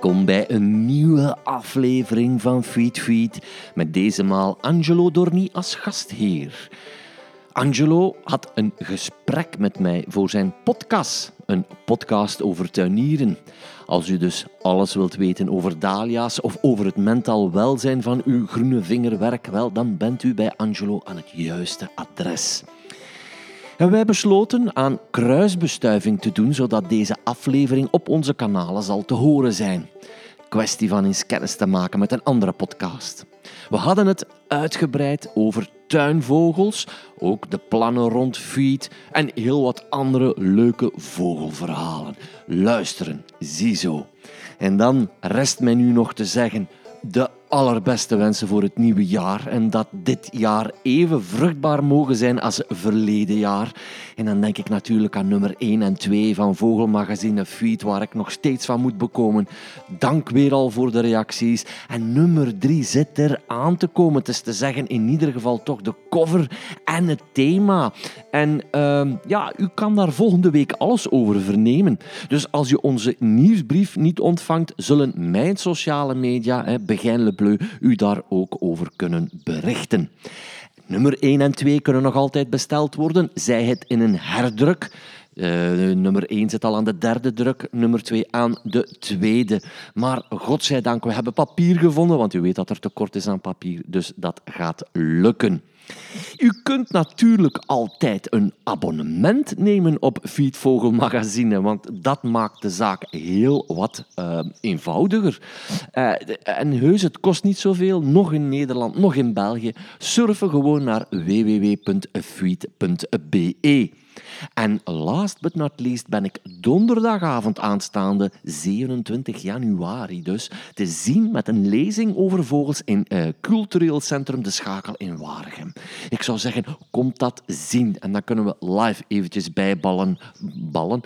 welkom bij een nieuwe aflevering van Feed Feed met deze maal Angelo Dorni als gastheer. Angelo had een gesprek met mij voor zijn podcast, een podcast over tuinieren. Als u dus alles wilt weten over dahlia's of over het mentaal welzijn van uw groene vingerwerk, wel, dan bent u bij Angelo aan het juiste adres. En wij besloten aan kruisbestuiving te doen, zodat deze aflevering op onze kanalen zal te horen zijn. Kwestie van eens kennis te maken met een andere podcast. We hadden het uitgebreid over tuinvogels, ook de plannen rond feed en heel wat andere leuke vogelverhalen. Luisteren, ziezo. En dan rest mij nu nog te zeggen de allerbeste wensen voor het nieuwe jaar en dat dit jaar even vruchtbaar mogen zijn als verleden jaar. En dan denk ik natuurlijk aan nummer 1 en 2 van Vogelmagazine Feed, waar ik nog steeds van moet bekomen. Dank weer al voor de reacties. En nummer 3 zit er aan te komen. Het is te zeggen, in ieder geval toch de cover en het thema. En uh, ja, u kan daar volgende week alles over vernemen. Dus als je onze nieuwsbrief niet ontvangt, zullen mijn sociale media, Begijn U daar ook over kunnen berichten. Nummer 1 en 2 kunnen nog altijd besteld worden, zij het in een herdruk. Uh, nummer 1 zit al aan de derde druk, nummer 2 aan de tweede. Maar godzijdank, we hebben papier gevonden, want u weet dat er tekort is aan papier, dus dat gaat lukken. U kunt natuurlijk altijd een abonnement nemen op Feedvogel Magazine, want dat maakt de zaak heel wat uh, eenvoudiger. Uh, en heus, het kost niet zoveel, nog in Nederland, nog in België. Surfen gewoon naar www.feed.be. En last but not least ben ik donderdagavond aanstaande, 27 januari dus, te zien met een lezing over vogels in uh, Cultureel Centrum De Schakel in Waregem. Ik zou zeggen, komt dat zien. En dan kunnen we live eventjes bijballen. Ballen?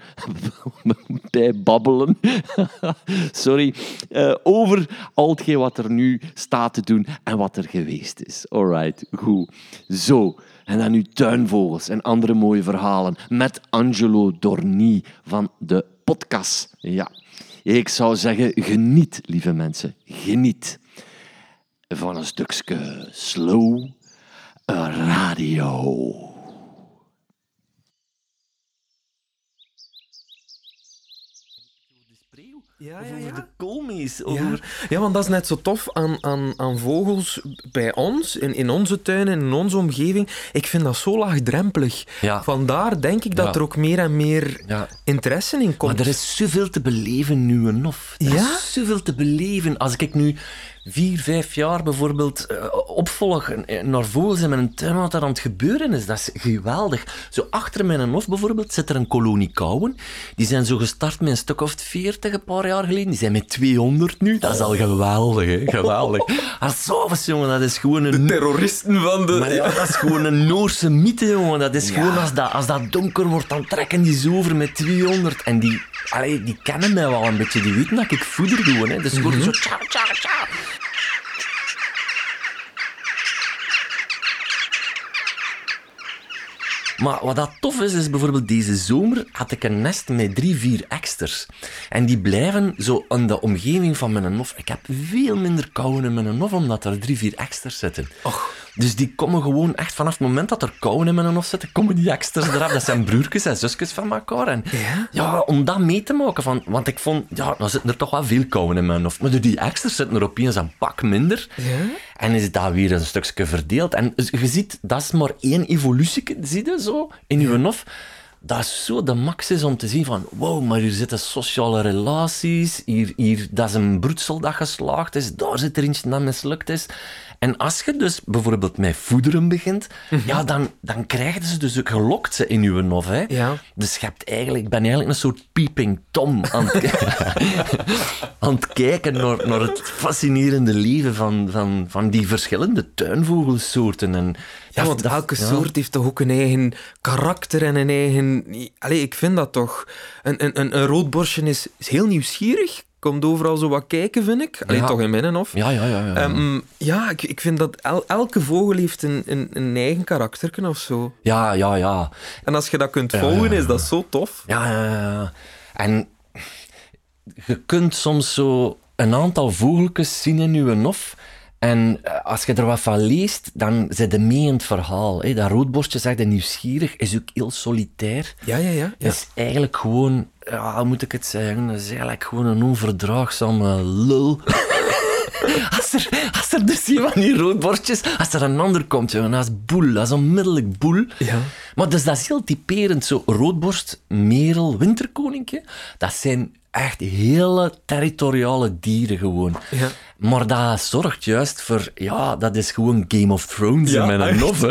bijbabbelen. Sorry. Uh, over al hetgeen wat er nu staat te doen en wat er geweest is. Alright, goed. Zo. En dan nu tuinvogels en andere mooie verhalen met Angelo Dorni van de podcast. Ja, ik zou zeggen, geniet, lieve mensen. Geniet van een stukje slow radio. Ja, Of ja, over ja. de koolmees. Ja. Over... ja, want dat is net zo tof aan, aan, aan vogels bij ons, in, in onze tuin en in onze omgeving. Ik vind dat zo laagdrempelig. Ja. Vandaar denk ik dat Ja. er ook meer en meer Ja. interesse in komt. Maar er is zoveel te beleven nu en of. Er Ja? is zoveel te beleven. Als ik nu vier, vijf jaar bijvoorbeeld eh, opvolg eh, naar vogels in mijn tuin, wat er aan het gebeuren is, dat is geweldig. Zo achter mijn hof bijvoorbeeld zit er een kolonie kauwen. Die zijn zo gestart met een stuk of veertig een paar jaar geleden. Die zijn met 200 nu. Dat is al geweldig, hè? Geweldig. Arsovens, jongen, dat is gewoon een... terroristen van de... Maar ja, dat is gewoon een Noorse mythe, jongen. Dat is Ja. gewoon als dat, als dat donker wordt, dan trekken die zo over met 200. En die, allee, die kennen mij wel een beetje. Die weten dat ik voeder doe. Hè. Dus gewoon zo tja, tja, tja. Maar wat dat tof is, is bijvoorbeeld deze zomer had ik een nest met drie, vier eksters. En die blijven zo in de omgeving van mijn hof. Ik heb veel minder kauwen in mijn hof, omdat er drie, vier eksters zitten. Dus die komen gewoon echt vanaf het moment dat er kauwen in mijn hof zitten, komen die eksters eraf. Dat zijn broertjes en zusjes van elkaar. En Ja? ja, om dat mee te maken. Van, want ik vond, ja, dan zitten er toch wel veel kauwen in mijn hof. Maar door die eksters zitten er opeens een pak minder. Ja? En is dat weer een stukje verdeeld. En je ziet, dat is maar één evolutie, zie je zo, in je hof. Dat is zo de max is om te zien van, wow, maar hier zitten sociale relaties, hier, hier, dat is een broedsel dat geslaagd is, daar zit er eentje dat mislukt is. En als je dus bijvoorbeeld met voederen begint, ja, dan, dan krijgen ze dus ook gelokt ze in je hof. Hè. Ja. Dus je hebt eigenlijk, ik ben eigenlijk een soort peeping Tom aan het, aan het kijken naar, naar het fascinerende leven van, van, van die verschillende tuinvogelsoorten. En Ja, want dat- elke ja. soort heeft toch ook een eigen karakter en een eigen... Allee, ik vind dat toch. Een, een, een, een roodborstje is, is heel nieuwsgierig. Komt overal zo wat kijken, vind ik. Alleen Ja. toch in mijn hof. Ja, ja, ja. ja. Ehm, ja, ik, ik vind dat el- elke vogel heeft een, een, een eigen karakter of zo. ja, ja, ja. En als je dat kunt volgen, ja, is dat zo tof. Ja, ja, ja. En je kunt soms zo een aantal vogeltjes zien in uw nof. En eh, als je er wat van leest, dan zit je mee in het verhaal. Hè. Dat roodborstje zegt nieuwsgierig, is ook heel solitair. Ja, ja, ja. ja. Is eigenlijk gewoon, ja, hoe moet ik het zeggen? Dat is eigenlijk gewoon een onverdraagzame lul. als, er, als er dus een van die roodborstjes, als er een ander komt, jongen, dat is boel, dat is onmiddellijk boel. Ja. Maar dus dat is heel typerend, zo roodborst, merel, winterkoninkje, dat zijn echt hele territoriale dieren gewoon. Ja. Maar dat zorgt juist voor, ja, dat is gewoon Game of Thrones Ja, nof, hè.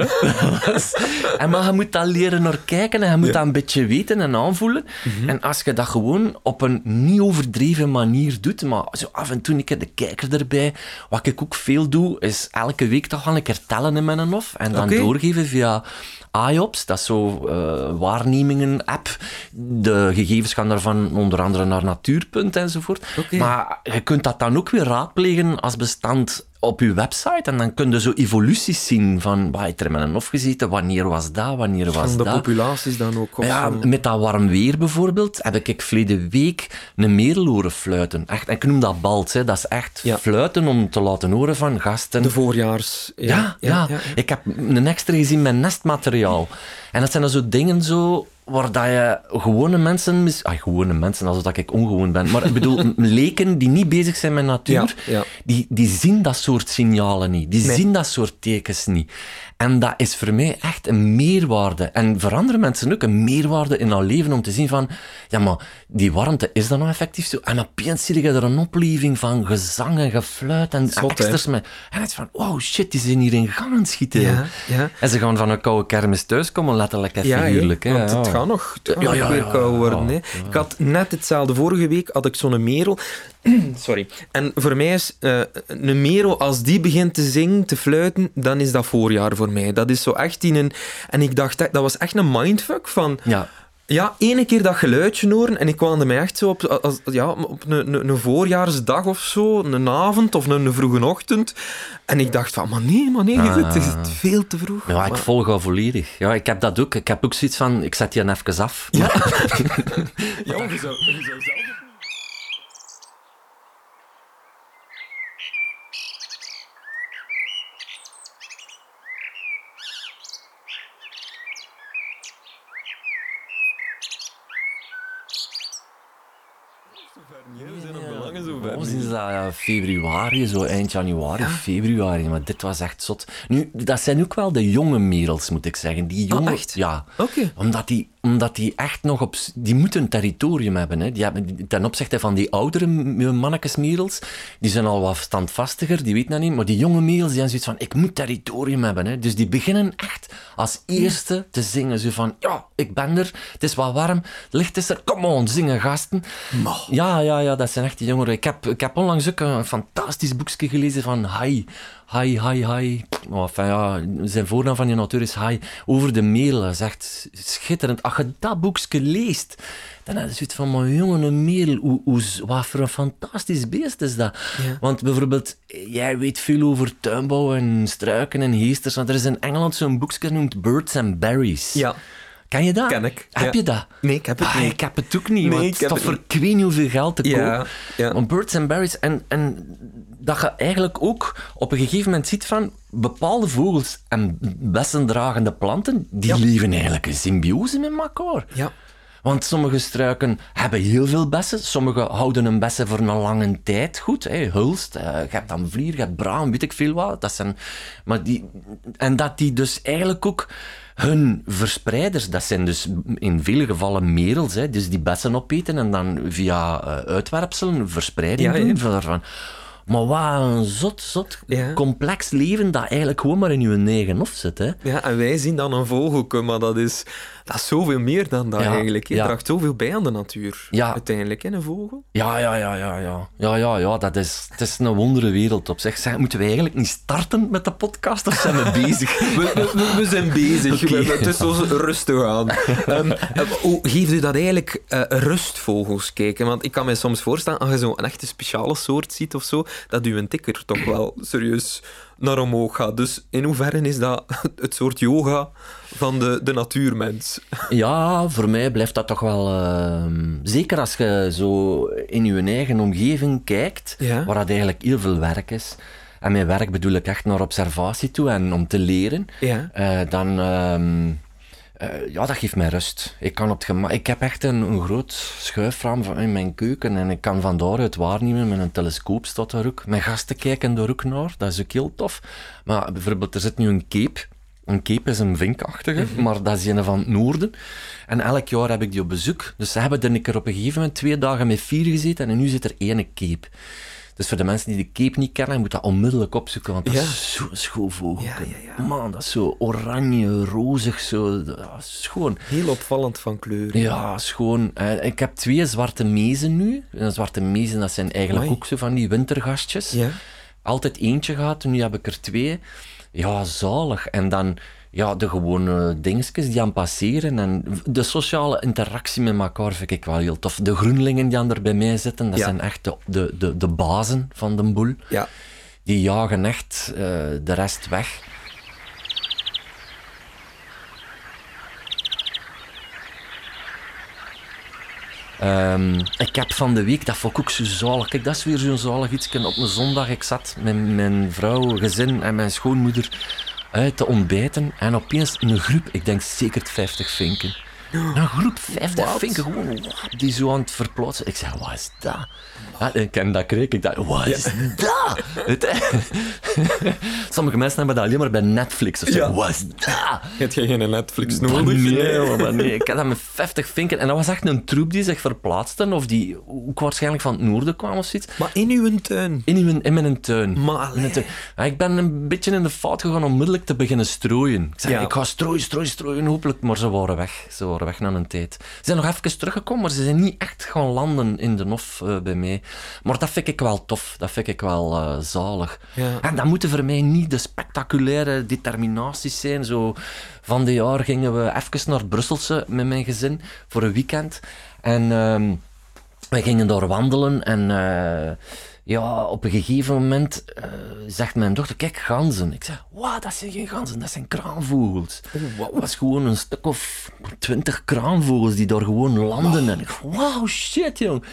Dat is- en maar je moet daar leren naar kijken en je moet Ja. dat een beetje weten en aanvoelen. En als je dat gewoon op een niet overdreven manier doet, maar zo af en toe een keer de kijker erbij. Wat ik ook veel doe, is elke week toch wel een keer tellen in mijn nof en dan doorgeven via IOPS, dat is zo eh, waarnemingen-app. De gegevens gaan daarvan onder andere naar Natuurpunt enzovoort. Maar je kunt dat dan ook weer raadplegen als bestand op je website. En dan kun je zo evoluties zien van, wat heeft er met een gezeten, wanneer was dat, wanneer was Van de dat. populaties dan ook. Of Ja, van- met dat warm weer bijvoorbeeld, heb ik verleden week een merel horen fluiten. Echt, en ik noem dat balt, hè. dat is echt Ja. fluiten om te laten horen van gasten. de voorjaars... Ja, ja, Ik heb een extra gezien met nestmateriaal. En dat zijn dan zo dingen zo waar dat je gewone mensen... mis- Ah, gewone mensen, alsof dat ik ongewoon ben. Maar ik bedoel, leken die niet bezig zijn met natuur, Ja, ja. Die, die zien dat soort signalen niet. Die Nee. zien dat soort tekens niet. En dat is voor mij echt een meerwaarde. En voor andere mensen ook een meerwaarde in haar leven om te zien van... Ja, maar die warmte, is dat nou effectief zo? En opeens zie je er een opleving van gezang en gefluit en Zot, extras met... En het is van, wow, shit, die zijn hier in gang aan het schieten. Ja, ja. En ze gaan van een koude kermis thuiskomen, letterlijk en Ja, figuurlijk. hè, want het gaat nog, het gaat weer koud worden. Ik had net hetzelfde. Vorige week had ik zo'n merel. Sorry. En voor mij is een merel, als die begint te zingen, te fluiten, dan is dat voorjaar voor mij. Dat is zo echt in een... En ik dacht, dat was echt een mindfuck van... Ja. Ja, ene keer dat geluidje horen en ik kwam mij echt zo op, als, ja, op een, een, een voorjaarsdag of zo, een avond of een, een vroege ochtend. En ik dacht van, maar nee, maar nee, het is veel te vroeg. Ja, ik Maar- volg al volledig. Ja, ik heb dat ook. Ik heb ook zoiets van, ik zet die even af. Ja, ja je zou, je zou zelf... We zijn op belangen zo ver. Oh, sinds dat februari, zo eind januari, februari. Maar dit was echt zot. Nu, dat zijn ook wel de jonge merels, moet ik zeggen. Die jonge, Ah, echt? Ja. Oké. Omdat die, omdat die echt nog op... Die moeten een territorium hebben. Hè. Die hebben ten opzichte van die oudere m- mannetjesmerels, die zijn al wat standvastiger, die weten dat niet. Maar die jonge merels, die hebben zoiets van, ik moet territorium hebben. Hè. Dus die beginnen echt als eerste te zingen. Zo van, ja, ik ben er, het is wat warm, het licht is er, kom on, zingen gasten. Ja, ja, ja, dat zijn echt die jongeren. Ik heb, ik heb onlangs ook een fantastisch boekje gelezen van Hai. Hai, Hai, Hai. Oh, enfin, ja, zijn voornaam van die auteur is Hai. Over de merel. Dat is echt schitterend. Als je dat boekje leest, dan heb je zoiets van, maar jongen, een merel, hoe, hoe, wat voor een fantastisch beest is dat? Ja. Want bijvoorbeeld, jij weet veel over tuinbouw en struiken en heesters. Want er is in Engeland zo'n boekje genoemd Birds and Berries. Ja. Ken je dat? Ken ik, Heb ja. je dat? Nee, ik heb het Ah, niet. Ik heb het ook niet, Nee, want ik heb toch voor niet. ik weet niet hoeveel geld te Ja, koop. ja. Want birds and berries. En, en dat je eigenlijk ook op een gegeven moment ziet van bepaalde vogels en bessendragende planten, die leven eigenlijk in symbiose met elkaar. Ja. Want sommige struiken hebben heel veel bessen, sommige houden een bessen voor een lange tijd goed. Hè. Hulst, eh, je hebt dan vlier, je hebt braam, weet ik veel wat. Dat zijn, maar die, en dat die dus eigenlijk ook hun verspreiders, dat zijn dus in vele gevallen merels, hè, dus die bessen opeten en dan via eh, uitwerpselen verspreiding doen daarvan. Maar wat een zot, zot, Ja. complex leven dat eigenlijk gewoon maar in je eigen hof zit. Hè. Ja, en wij zien dan een vogelke, maar dat is, dat is zoveel meer dan dat Ja, eigenlijk. Ja. draagt zoveel bij aan de natuur. Ja. Uiteindelijk, hè, een vogel. Ja, ja, ja, ja, ja. Ja, ja, ja, dat is, het is een wondere wereld op zich. Zeg, moeten we eigenlijk niet starten met de podcast of zijn we bezig? We, we, zijn bezig. We- Het is zo rustig aan. Ehm, eh, hoe geeft u dat eigenlijk eh, rustvogels kijken? Want ik kan me soms voorstellen, als je zo'n echte speciale soort ziet of zo, dat uw tikker toch wel serieus naar omhoog gaat. Dus in hoeverre is dat het soort yoga van de, de natuurmens? Ja, voor mij blijft dat toch wel... ehm, zeker als je zo in je eigen omgeving kijkt, Ja. waar dat eigenlijk heel veel werk is. En met werk bedoel ik echt naar observatie toe en om te leren. Ja. Eh, dan... ehm, eh, ja, dat geeft mij rust. Ik, kan op het gema- ik heb echt een, een groot schuifraam van, in mijn keuken en ik kan van daaruit waarnemen met een telescoop staat daar ook. Mijn gasten kijken daar ook naar, dat is ook heel tof. Maar bijvoorbeeld, er zit nu een cape. Een cape is een vinkachtige, maar dat is een van het noorden. En elk jaar heb ik die op bezoek. Dus ze hebben er een keer op een gegeven moment twee dagen met vier gezeten en nu zit er één cape. Dus voor de mensen die de cape niet kennen, moet dat onmiddellijk opzoeken, want dat Ja. is zo'n schoon vogel. Ja, ja, ja. Man, dat is zo oranje, rozig, zo. Schoon. Heel opvallend van kleur. Ja, schoon. Eh, ik heb twee zwarte mezen nu. En zwarte mezen, dat zijn eigenlijk Amai. ook zo van die wintergastjes. Ja. Altijd eentje gehad, nu heb ik er twee. Ja, zalig. En dan ja, de gewone dingetjes die aan passeren. En de sociale interactie met elkaar vind ik wel heel tof. De groenlingen die aan er bij mij zitten, dat Ja. zijn echt de, de, de, de bazen van de boel. Ja. Die jagen echt eh, de rest weg. Ehm, ik heb van de week, dat vond ik ook zo zalig. Kijk, dat is weer zo'n zalig iets. Op een zondag, ik zat met mijn vrouw, gezin en mijn schoonmoeder uit te ontbijten. En opeens een groep, ik denk zeker 50 vinken. Een groep 50 Wat? vinken, gewoon die zo aan het verplaatsen. Ik zei, wat is dat? Ja, ik ken dat kreeg. Ik dacht, wat is dat? Het- Sommige mensen hebben dat alleen maar bij Netflix of zo. Ja. Wat is dat? Heb jij geen Netflix nodig? Nee, maar nee, ik had dat met 50 vinken. En dat was echt een troep die zich verplaatsten, of die ook waarschijnlijk van het noorden kwam of zoiets. Maar in uw tuin. In mijn, in mijn tuin. Maar In mijn tuin. Ja, ik ben een beetje in de fout gegaan om onmiddellijk te beginnen strooien. Ik zei, Ja. ik ga strooien, strooien, strooien, hopelijk. Maar ze waren weg. Ze waren weg na een tijd. Ze zijn nog even teruggekomen, maar ze zijn niet echt gaan landen in de Nof eh, bij mij. Maar dat vind ik wel tof. Dat vind ik wel eh, zalig. Ja. En dat moeten voor mij niet de spectaculaire determinaties zijn. Zo van de jaar gingen we even naar Brusselse met mijn gezin voor een weekend. En ehm, wij gingen daar wandelen en eh, ja, op een gegeven moment eh, zegt mijn dochter, kijk, ganzen. Ik zeg, wat, dat zijn geen ganzen, dat zijn kraanvogels. wow. Het was gewoon een stuk of twintig kraanvogels die daar gewoon landen. En ik wow, shit, jong.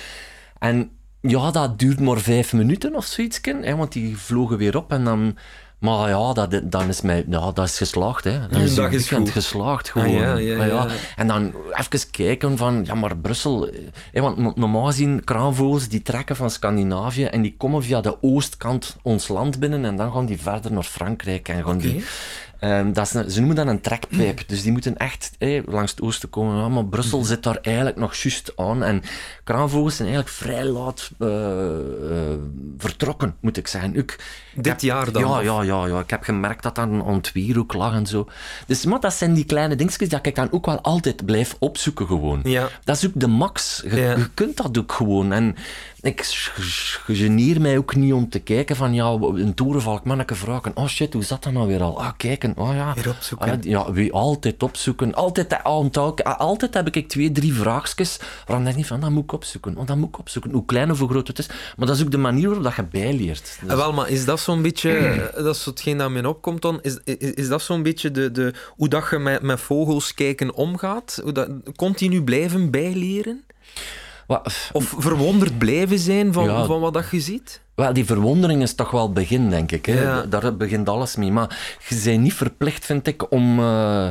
En ja, dat duurt maar vijf minuten of zoiets, hè, want die vlogen weer op en dan... Maar ja, dat, dan is mij, ja, dat is geslaagd. Hè. Dan Uw is dag is goed. geslaagd Ah, gewoon. ja, ja. En dan even kijken van, ja, maar Brussel... eh, Hè, want no- normaal gezien, kraanvogels die trekken van Scandinavië en die komen via de oostkant ons land binnen en dan gaan die verder naar Frankrijk en gaan die... Ehm, dat is een- ze noemen dat een trekpijp. Dus die moeten echt langs het oosten komen. Maar Brussel zit daar eigenlijk nog juist aan. En kraanvogels zijn eigenlijk vrij laat eh, eh, vertrokken, moet ik zeggen. Ik, Dit heb- jaar dan, Ja, ja, ja, ja. Ik heb gemerkt dat dat aan het weer ook lag en zo. Dus maar dat zijn die kleine dingetjes die ik dan ook wel altijd blijf opzoeken gewoon. Ja. Dat is ook de max. Je, Ja. je kunt dat ook gewoon. En ik g- geneer mij ook niet om te kijken van, ja, een toerenvalk manneke vragen. Oh shit, hoe zat dat nou weer al? Ah, kijken. Oh ja. Weer opzoeken. Ah, ja, wie altijd opzoeken. Altijd, eh, onthouden. altijd heb ik twee, drie vraagjes waarvan ik niet van, dat moet ik opzoeken. Oh, dat moet ik opzoeken. Hoe klein of hoe groot het is. Maar dat is ook de manier waarop dat je bijleert. Dus- Ah, wel, maar is dat zo'n beetje, eh, dat is hetgeen dat mij opkomt dan, is, is, is dat zo'n beetje de, de, hoe dat je met, met vogels kijken omgaat? Hoe dat, continu blijven bijleren? Wat- Of verwonderd blijven zijn van, Ja. van wat dat je ziet? Wel, die verwondering is toch wel het begin, denk ik. Hè? Ja. Daar begint alles mee. Maar je bent niet verplicht, vind ik, om eh,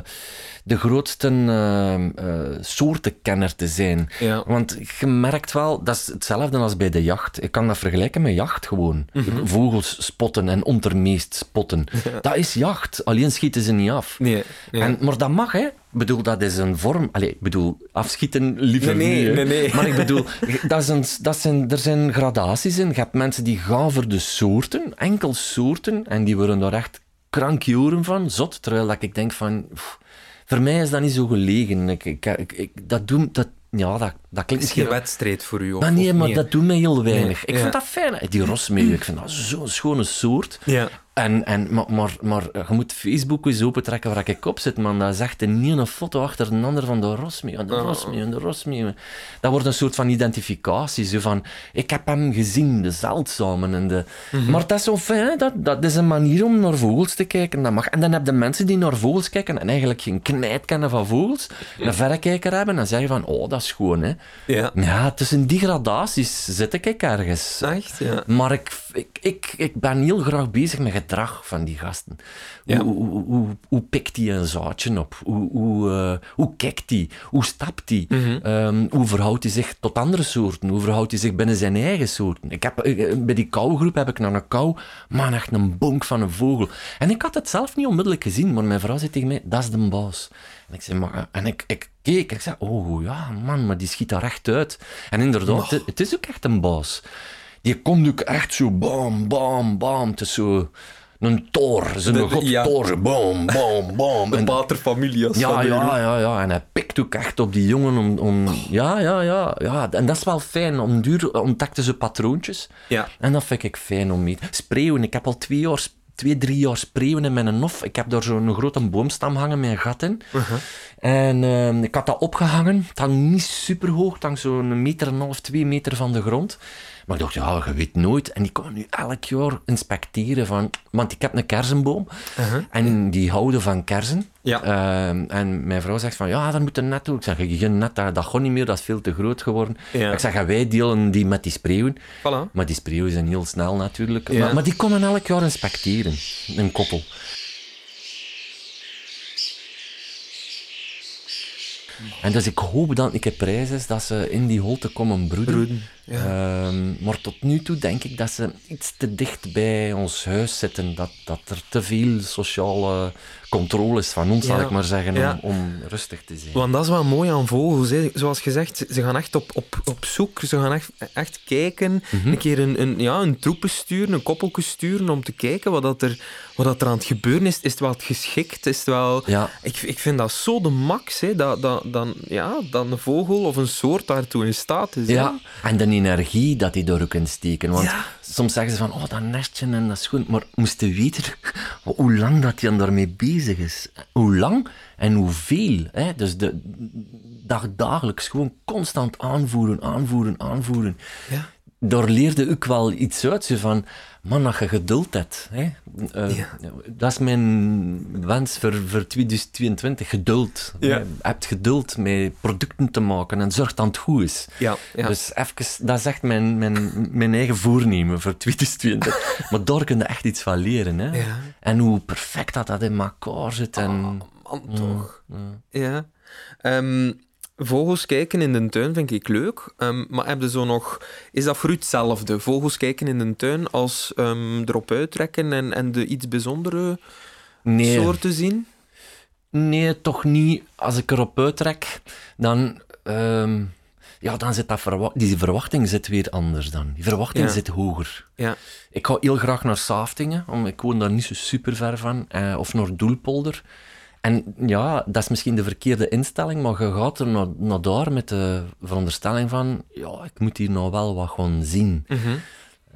de grootste eh, soortenkenner te zijn. Ja. Want je merkt wel, dat is hetzelfde als bij de jacht. Ik kan dat vergelijken met jacht gewoon. Mhm. Vogels spotten en ondermeest spotten. Dat is jacht, alleen schieten ze niet af. Nee. En, maar dat mag, hè. Ik bedoel, dat is een vorm... Allee, ik bedoel, afschieten liever Nee, nee, niet, hè. nee, nee. Maar ik bedoel, dat is een, dat zijn, er zijn gradaties in. Je hebt mensen die gaan voor de soorten, enkel soorten, en die worden daar echt krankjoren van, zot. Terwijl dat ik denk van... pff, voor mij is dat niet zo gelegen. Ik, ik, dat doe... Dat, ja, dat, dat klinkt is geen wedstrijd voor u? Of, Maar nee, of maar dat doet mij heel weinig. Nee, ik ja. vind dat fijn. Die rosmeeuw, ik vind dat zo'n schone soort. Ja. En, en, maar, maar, maar je moet Facebook eens opentrekken waar ik op zit, man. Dat is echt een ene foto achter een ander van de Rosmee, de Rosmee, en de Rosmee. Dat wordt een soort van identificatie, zo van, ik heb hem gezien, de zeldzamen. En de... Maar dat is zo fijn, dat, dat is een manier om naar vogels te kijken. Dat mag. En dan heb je mensen die naar vogels kijken en eigenlijk geen knijt kennen van vogels, een verrekijker hebben en zeggen van, oh, dat is gewoon, hè. Ja. Ja, tussen die gradaties zit ik ergens. Echt, ja. Maar ik, ik, ik, ik ben heel graag bezig met gedrag van die gasten. Ja. Hoe, hoe, hoe, hoe pikt die een zaadje op? Hoe, hoe, eh, hoe kijkt die? Hoe stapt die? Mhm. Ehm, hoe verhoudt hij zich tot andere soorten? Hoe verhoudt hij zich binnen zijn eigen soorten? Ik heb, eh, bij die kauwgroep heb ik naar een kou, man, echt een bonk van een vogel. En ik had het zelf niet onmiddellijk gezien, maar mijn vrouw zei tegen mij, dat is de baas. En ik zei, maar, en ik, ik keek, ik zei, oh ja, man, maar die schiet daar echt uit. En inderdaad, het, het is ook echt een baas. Die komt ook echt zo bam, bam, bam. Het is zo een toor, zo'n De- de- god ja. toor, zo bam, bam, bam. De paterfamilias ja, ja, ja, ja. En hij pikt ook echt op die jongen om... om ja, ja, ja, ja. En dat is wel fijn. Om duur ontdekten ze patroontjes. Ja. En dat vind ik fijn om mee... Spreeuwen. Ik heb al twee jaar... Twee, drie jaar spreeuwen in mijn nof. Ik heb daar zo'n grote boomstam hangen met een gat in. En ehm, ik had dat opgehangen. Het hangt niet super hoog. Het hangt zo'n meter en een half, twee meter van de grond. Maar ik dacht, ja, je weet nooit. En die komen nu elk jaar inspecteren van... Want ik heb een kersenboom. En die houden van kersen. Ja. Ehm, en mijn vrouw zegt van, ja, daar moet een net toe. Ik zeg, geen net, dat, dat gaat niet meer, dat is veel te groot geworden. Ja. Ik zeg, wij delen die met die spreeuwen. Voilà. Maar die spreeuwen zijn heel snel natuurlijk. Ja. Maar, maar die komen elk jaar inspecteren, een koppel. En dus ik hoop dat ik een prijs is dat ze in die holte komen broeden. Broeden, Ehm, maar tot nu toe denk ik dat ze iets te dicht bij ons huis zitten. Dat, dat er te veel sociale controle is van ons, zal ik maar zeggen, Ja. om, rustig te zijn. Want dat is wel mooi aan vogels. Hè. Zoals gezegd, ze- ze gaan echt op, op, op zoek. Ze gaan echt, echt kijken. Mhm. Een keer een, een, ja, een troepen sturen, een koppelke sturen, om te kijken wat, dat er, wat dat er aan het gebeuren is. Is het wel geschikt? Is het wel... Ja. Ik, ik vind dat zo de max, hè, dat, dat, dan, ja, dat een vogel of een soort daartoe in staat is. hè. Ja, en de energie dat die door kunt steken. Want Ja. Soms zeggen ze van, oh, dat nestje en dat goed. Maar moest je weten hoe lang dat hij daarmee bezig is. Hoe lang en hoeveel. Hè? Dus de, dag, dagelijks gewoon constant aanvoeren, aanvoeren, aanvoeren. Ja. Daar leerde ik wel iets uit. Zo van, man, dat je geduld hebt. Hè? Eh, Dat is mijn wens voor, voor 2022. Geduld. Ja. Je hebt geduld met producten te maken en zorg dat het goed is. Ja, ja. Dus even, dat is echt mijn, mijn, mijn eigen voornemen voor 2020. maar daar kun je echt iets van leren. Hè? En hoe perfect dat, dat in elkaar zit. En... Man, toch. Ja. Ehm, vogels kijken in de tuin vind ik leuk. Ehm, maar heb je zo nog... Is dat voor u hetzelfde? Vogels kijken in de tuin als ehm, erop uittrekken en, en de iets bijzondere nee, soorten zien? nee, toch niet. Als ik erop uittrek, dan... ehm, ja, dan zit dat verwa die verwachting zit weer anders dan. Die verwachting Ja. zit hoger. Ja. Ik ga heel graag naar Saftingen, om, ik woon daar niet zo super ver van, eh, of naar Doelpolder. En ja, dat is misschien de verkeerde instelling, maar je gaat er naar, naar daar met de veronderstelling van, ja, ik moet hier nou wel wat gaan zien.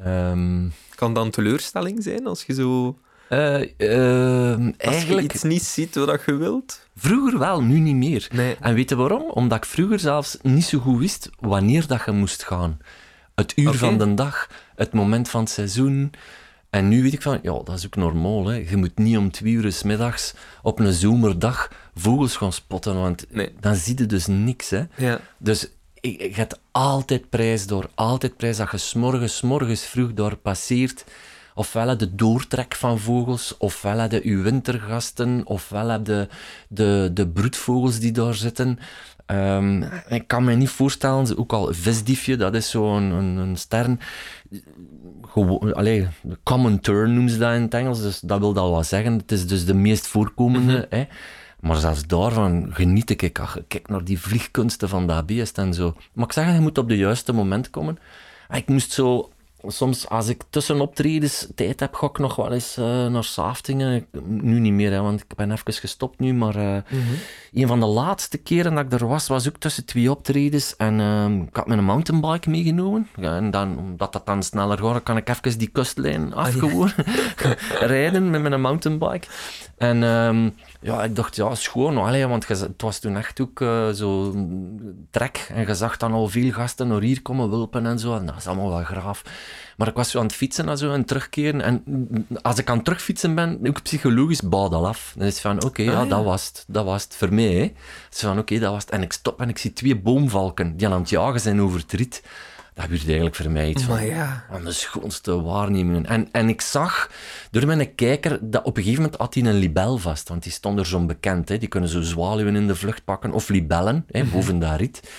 Ehm, Kan dan teleurstelling zijn als je zo... eh, ehm, Als eigenlijk, je iets niet ziet wat je wilt? vroeger wel, nu niet meer. Nee. En weet je waarom? Omdat ik vroeger zelfs niet zo goed wist wanneer dat je moest gaan. Het uur van de dag, het moment van het seizoen. En nu weet ik van, ja, dat is ook normaal. Hè. Je moet niet om twee uur 's middags op een zomerdag vogels gaan spotten, want Nee. dan zie je dus niks. Hè. Ja. Dus ik, ik heb altijd prijs door, altijd prijs dat je s'morgens, 's morgens vroeg door passeert. Ofwel de doortrek van vogels, ofwel je uw wintergasten, ofwel heb je de, de broedvogels die daar zitten. Ehm, ik kan me niet voorstellen, ook al visdiefje, dat is zo'n een, een stern. Gewoon, allee, common turn noemen ze dat in het Engels, dus dat wil dat wel zeggen. Het is dus de meest voorkomende. hè. Maar zelfs daarvan geniet ik. Ach, Kijk naar die vliegkunsten van dat beest en zo. Maar ik zeg, je moet op de juiste moment komen. En Ik moest zo soms als ik tussen optredens tijd heb, ga ik nog wel eens eh, naar Saftingen. Nu niet meer, hè, want ik ben even gestopt nu. Maar eh, een van de laatste keren dat ik er was, was ook tussen twee optredens. En ehm, ik had mijn mountainbike meegenomen. Ja, en dan, omdat dat dan sneller gaat, kan ik even die kustlijn af gewoon rijden met mijn mountainbike. En ehm, ja, ik dacht, ja, is gewoon. Allee, want het was toen echt ook eh, zo trek. En je zag dan al veel gasten naar hier komen wulpen en zo. En dat is allemaal wel graaf. Maar ik was zo aan het fietsen en zo en terugkeren. En als ik aan het terugfietsen ben, ook psychologisch bouwt al af. Dan is het van, oké, ja, Ah, ja. dat was het. Dat was het voor mij. Hè. Van, oké, dat was het. En ik stop en ik zie twee boomvalken die aan het jagen zijn over het riet. Dat gebeurt eigenlijk voor mij iets van... Maar ja. Van de schoonste waarnemingen. En, en ik zag door mijn kijker dat op een gegeven moment had hij een libel vast. Want die stond er zo'n bekend. Hè. Die kunnen zo zwaluwen in de vlucht pakken. Of libellen, hè, boven dat riet.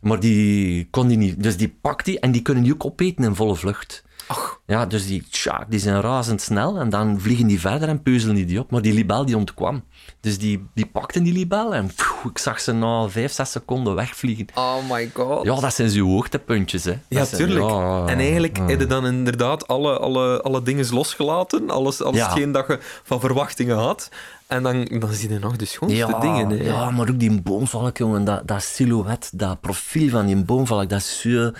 Maar die kon die niet. Dus die pakt die en die kunnen die ook opeten in volle vlucht. Ach. Ja, dus die, tja, die zijn razendsnel en dan vliegen die verder en peuzelen die, die op. Maar die libel die ontkwam. Dus die, die pakte die libel en pff, ik zag ze na vijf, zes seconden wegvliegen. Oh my god. Ja, dat zijn zo hoogtepuntjes, hè. Ja, zijn- tuurlijk. ja, en eigenlijk ja. heb je dan inderdaad alle, alle, alle dingen losgelaten. Alles, alles Ja. hetgeen dat je van verwachtingen had. En dan, dan zie je nog de schoonste ja, dingen. Hè. Ja, maar ook die boomvalk, jongen, dat, dat silhouet, dat profiel van die boomvalk, dat is zo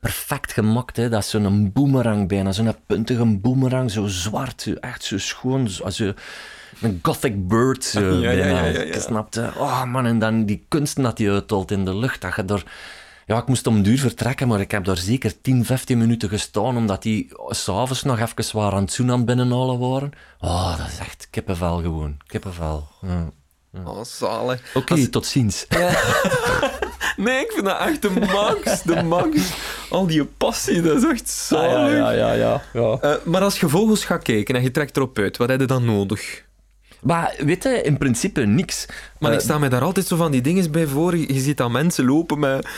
perfect gemaakt. Hè. Dat is zo'n boemerang bijna, zo'n puntige boemerang, zo zwart, zo, echt zo schoon, zo, zo een gothic bird, zo, Ja, bijna. ja, ja, ja. Snap je? Oh man, en dan die kunsten dat die uittolt in de lucht, dat je er... Ja, ik moest om duur vertrekken, maar ik heb daar zeker 10, 15 minuten gestaan, omdat die s'avonds nog even waar aan het zoen aan het binnenhalen waren. Oh, dat is echt kippenvel gewoon. Kippenvel. Ja. Oh, zalig. Oké, tot ziens. Nee, ik vind dat echt de max. De max. Al die passie, dat is echt zalig. Ah, ja, ja, ja. ja. Eh, maar als je vogels gaat kijken en je trekt erop uit, wat heb je dan nodig? Maar weet je, in principe niks. Maar Eh, ik sta me daar altijd zo van die dingen bij voor. Je je ziet dat mensen lopen met...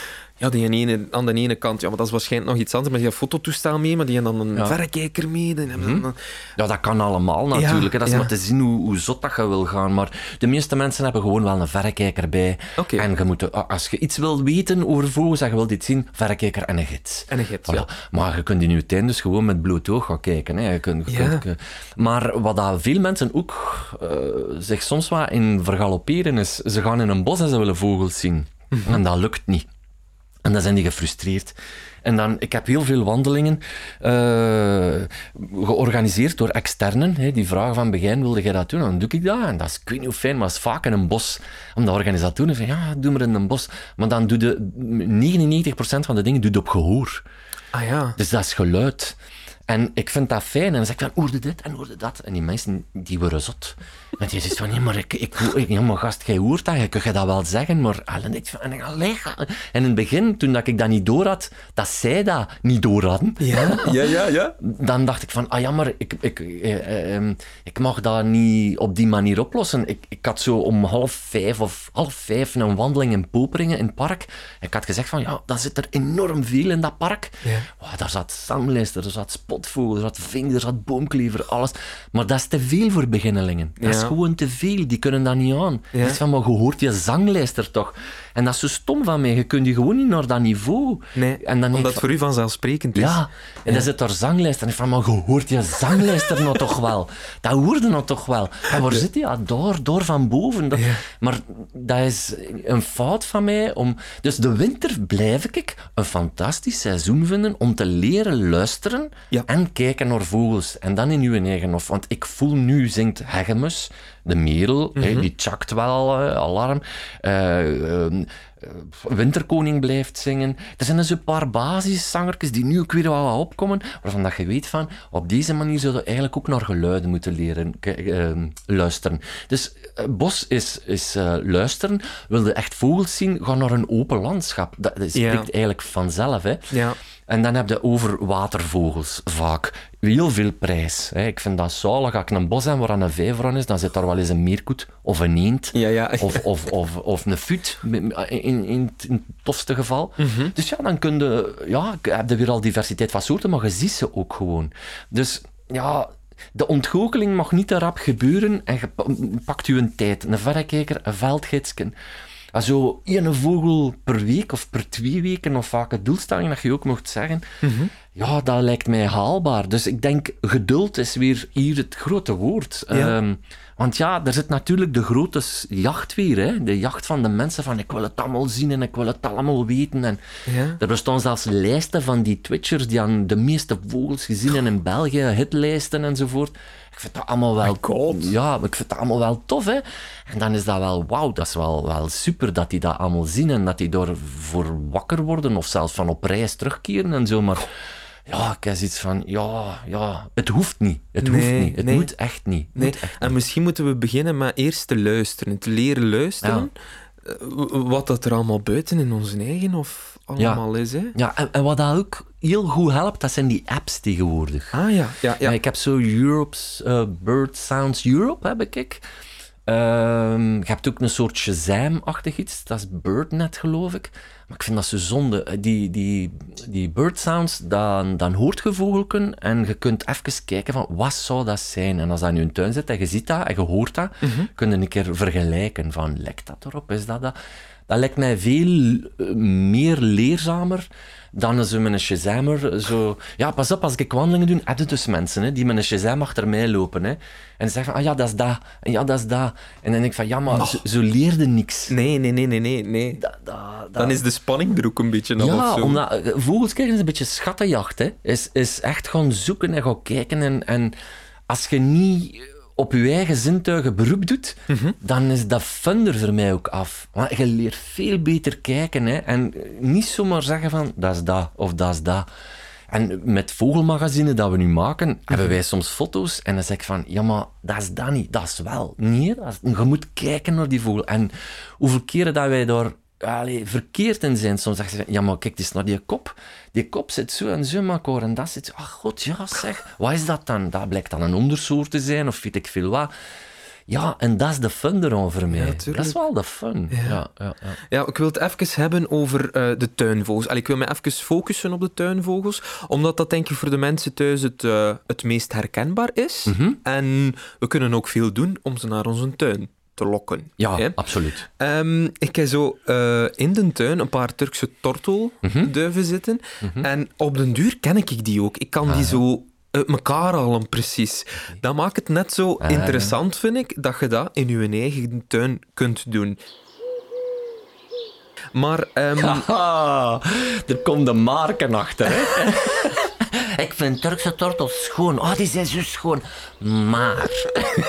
Ja, die ene, aan de ene kant, ja, maar dat is waarschijnlijk nog iets anders, maar die hebben een fototoestel mee, maar die hebben dan een Ja. verrekijker mee. Dan dan- Ja, dat kan allemaal natuurlijk. dat is ja. maar te zien hoe, hoe zot dat je wil gaan. Maar de meeste mensen hebben gewoon wel een verrekijker bij. En je moet, als je iets wil weten over vogels en je wilt iets zien, verrekijker en een gids. En een gids, Voilà. ja. Maar je kunt in je tuin dus gewoon met bloot oog gaan kijken. Hè. Je kunt, je maar wat dat veel mensen ook eh, zich soms wat in vergalopperen is, ze gaan in een bos en ze willen vogels zien. Mhm. En dat lukt niet. En dan zijn die gefrustreerd. En dan, ik heb heel veel wandelingen eh, georganiseerd door externen. Hè, die vragen van begin, wilde jij dat doen? Dan doe ik dat. En dat is, ik weet niet hoe fijn, maar dat is vaak in een bos. Omdat organisatoren zeggen, ja, doe maar in een bos. Maar dan doe je 99% van de dingen doe je op gehoor. Ah ja. Dus dat is geluid. En ik vind dat fijn. En dan zeg ik van, hoorde dit en hoorde dat. En die mensen, die worden zot. En die zegt van, nee, maar ik, ik, ik ja, maar gast, jij hoort dat, je kunt je dat wel zeggen, maar allee, ik van, en, allee, en in het begin, toen dat ik dat niet door had, dat zij dat niet door hadden, Ja, ja, ja, ja. dan dacht ik van, ah ja, maar ik, ik, eh, eh, ehm, ik mag dat niet op die manier oplossen. Ik, ik had zo om half vijf of half vijf een wandeling in Poperingen, in het park. Ik had gezegd van, ja, dan zit er enorm veel in dat park. Ja. Wow, daar zat zanglijster, er zat spotvogel, er zat vink, er zat boomklever, alles. Maar dat is te veel voor beginnelingen. Dat is gewoon te veel, die kunnen dat niet aan. Ja. Is van, maar je hoort je zanglijster toch? En dat is zo stom van mij, je kunt je gewoon niet naar dat niveau. Nee, en dan omdat het voor u vanzelfsprekend is. ja, en dan zit daar zanglijst. En ik van, maar je hoort je zanglijster nou toch wel? Dat hoorde nou toch wel? En waar zit die? Ja, door, door van boven. Dat- Ja. Maar dat is een fout van mij. Om... Dus de winter blijf ik een fantastisch seizoen vinden om te leren luisteren en kijken naar vogels. En dan in uw eigen hof. Want ik voel nu zingt Hegemus, de merel, hè, die chakt wel, eh, alarm. Eh, ehm, eh, Winterkoning blijft zingen. Er zijn dus een paar basiszangertjes die nu ook weer wel opkomen, waarvan dat je weet van, op deze manier zou je eigenlijk ook naar geluiden moeten leren ehm, luisteren. Dus bos is, is luisteren. Wil je echt vogels zien, ga naar een open landschap. Dat, dat Ja. spreekt eigenlijk vanzelf. Hè. Ja. En dan heb je over watervogels vaak. Heel veel prijs. Hè. Ik vind dat zalig. Als ik een bos heb waar een vijver aan is, dan zit daar wel eens een meerkoet of een eend. Ja, ja. Of, of, of, of een fut, in, in, in het tofste geval. Mhm. Dus ja, dan kun je... Ja, heb je weer al diversiteit van soorten, maar je ziet ze ook gewoon. Dus ja... De ontgoocheling mag niet te rap gebeuren en je pa- pakt je een tijd. Een verrekijker, een veldgidsken. Zo één vogel per week of per twee weken, of vaak een doelstelling dat je ook mocht zeggen. ja, dat lijkt mij haalbaar. Dus ik denk, geduld is weer hier het grote woord. Ja. Ehm, want ja, er zit natuurlijk de grote jacht weer. Hè? De jacht van de mensen van ik wil het allemaal zien en ik wil het allemaal weten. En Ja. er bestaan zelfs lijsten van die Twitchers die aan de meeste vogels gezien hebben in België, hitlijsten enzovoort. Ik vind dat allemaal wel... God. Ja, maar ik vind dat allemaal wel tof, hè. En dan is dat wel, wauw, dat is wel, wel super dat die dat allemaal zien en dat die daarvoor wakker worden of zelfs van op reis terugkeren en zo. Maar ja, ik heb zoiets van, ja, ja, het hoeft niet. Het hoeft niet. Het nee. moet echt niet. Het Nee, moet echt en misschien moeten we beginnen met eerst te luisteren, te leren luisteren. Eh, Wat dat er allemaal buiten in onze eigen of allemaal is. Hè? Ja, en, en wat dat ook heel goed helpt, dat zijn die apps tegenwoordig. Ah ja, ja, ja. Ja, ik heb zo Europe's eh, Bird Sounds Europe, heb ik. Ehm, je hebt ook een soort Shazam-achtig iets. Dat is BirdNet, geloof ik. Maar ik vind dat zo zonde. Eh, Die, die, die Bird Sounds, dan, dan hoort je vogelken en je kunt even kijken van wat zou dat zijn. En als dat in je tuin zit en je ziet dat en je hoort dat, kun je een keer vergelijken van lijkt dat erop, is dat dat? Dat lijkt mij veel eh, meer leerzamer dan zo met een Shazammer. Zo... Ja, pas op, als ik wandelingen doe, heb je dus mensen hè, die met een Shazam achter mij lopen. Hè, en ze zeggen van, ah ja, dat is dat. En ja, dat is dat. En dan denk ik van, ja, maar zo, zo leerde niks. Nee, nee, nee, nee, nee. Dan is de spanning er ook een beetje af ja, zo. omdat eh, vogels krijgen is een beetje schattenjacht. Hè. Is, is echt gaan zoeken en gaan kijken. En, en als je niet op je eigen zintuigen beroep doet, Mhm. dan is dat fun er voor mij ook af. Want je leert veel beter kijken. Hè. En niet zomaar zeggen van, dat is dat of dat is dat. En met vogelmagazine dat we nu maken, Mhm. hebben wij soms foto's en dan zeg ik van, ja, maar dat is dat niet, dat is wel. Nee, dat is- je moet kijken naar die vogel. En hoeveel keren dat wij daar allee, verkeerd in zijn. Soms zeggen ze, ja, maar kijk eens naar die kop. Die kop zit zo en zo elkaar en dat zit zo. Ach god, ja zeg, wat is dat dan? Dat blijkt dan een ondersoort te zijn of weet ik veel wat. Ja, en dat is de fun mij. tuurlijk. dat is wel de fun. Ja. Ja, ja, Ja, ik wil het even hebben over eh, de tuinvogels. Allee, ik wil me even focussen op de tuinvogels, omdat dat denk ik voor de mensen thuis het, eh, het meest herkenbaar is. Mhm. En we kunnen ook veel doen om ze naar onze tuin te lokken. Ja, hè. absoluut. Ehm, ik heb zo eh, in de tuin een paar Turkse tortelduiven zitten. En op den duur ken ik die ook. Ik kan die zo uit elkaar halen, precies. Dat maakt het net zo Ah, interessant, vind ik, dat je dat in je eigen tuin kunt doen. Maar Haha, er komt de marken achter, hè? Ik vind Turkse tortels schoon. Oh, die zijn zo schoon. Maar...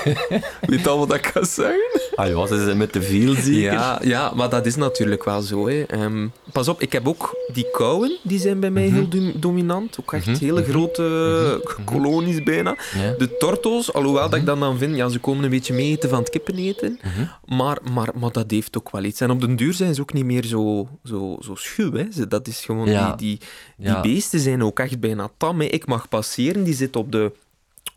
weet al wat ik ga zeggen? Ah, ja, ze zijn met te veel, zeker? Ja, ja, maar dat is natuurlijk wel zo. Hè. Ehm, pas op, ik heb ook die kauwen, die zijn bij mij heel dom- dominant. Ook echt hele grote kolonies bijna. Ja. De tortels, alhoewel dat ik dan dan vind, ja, ze komen een beetje mee eten van het kippen eten. maar, maar, maar dat heeft ook wel iets. En op den duur zijn ze ook niet meer zo, zo, zo schuw. Hè. Ze- Dat is gewoon, Ja. die, die, die Ja. beesten zijn ook echt bijna tam. Ik mag passeren, die zit op de...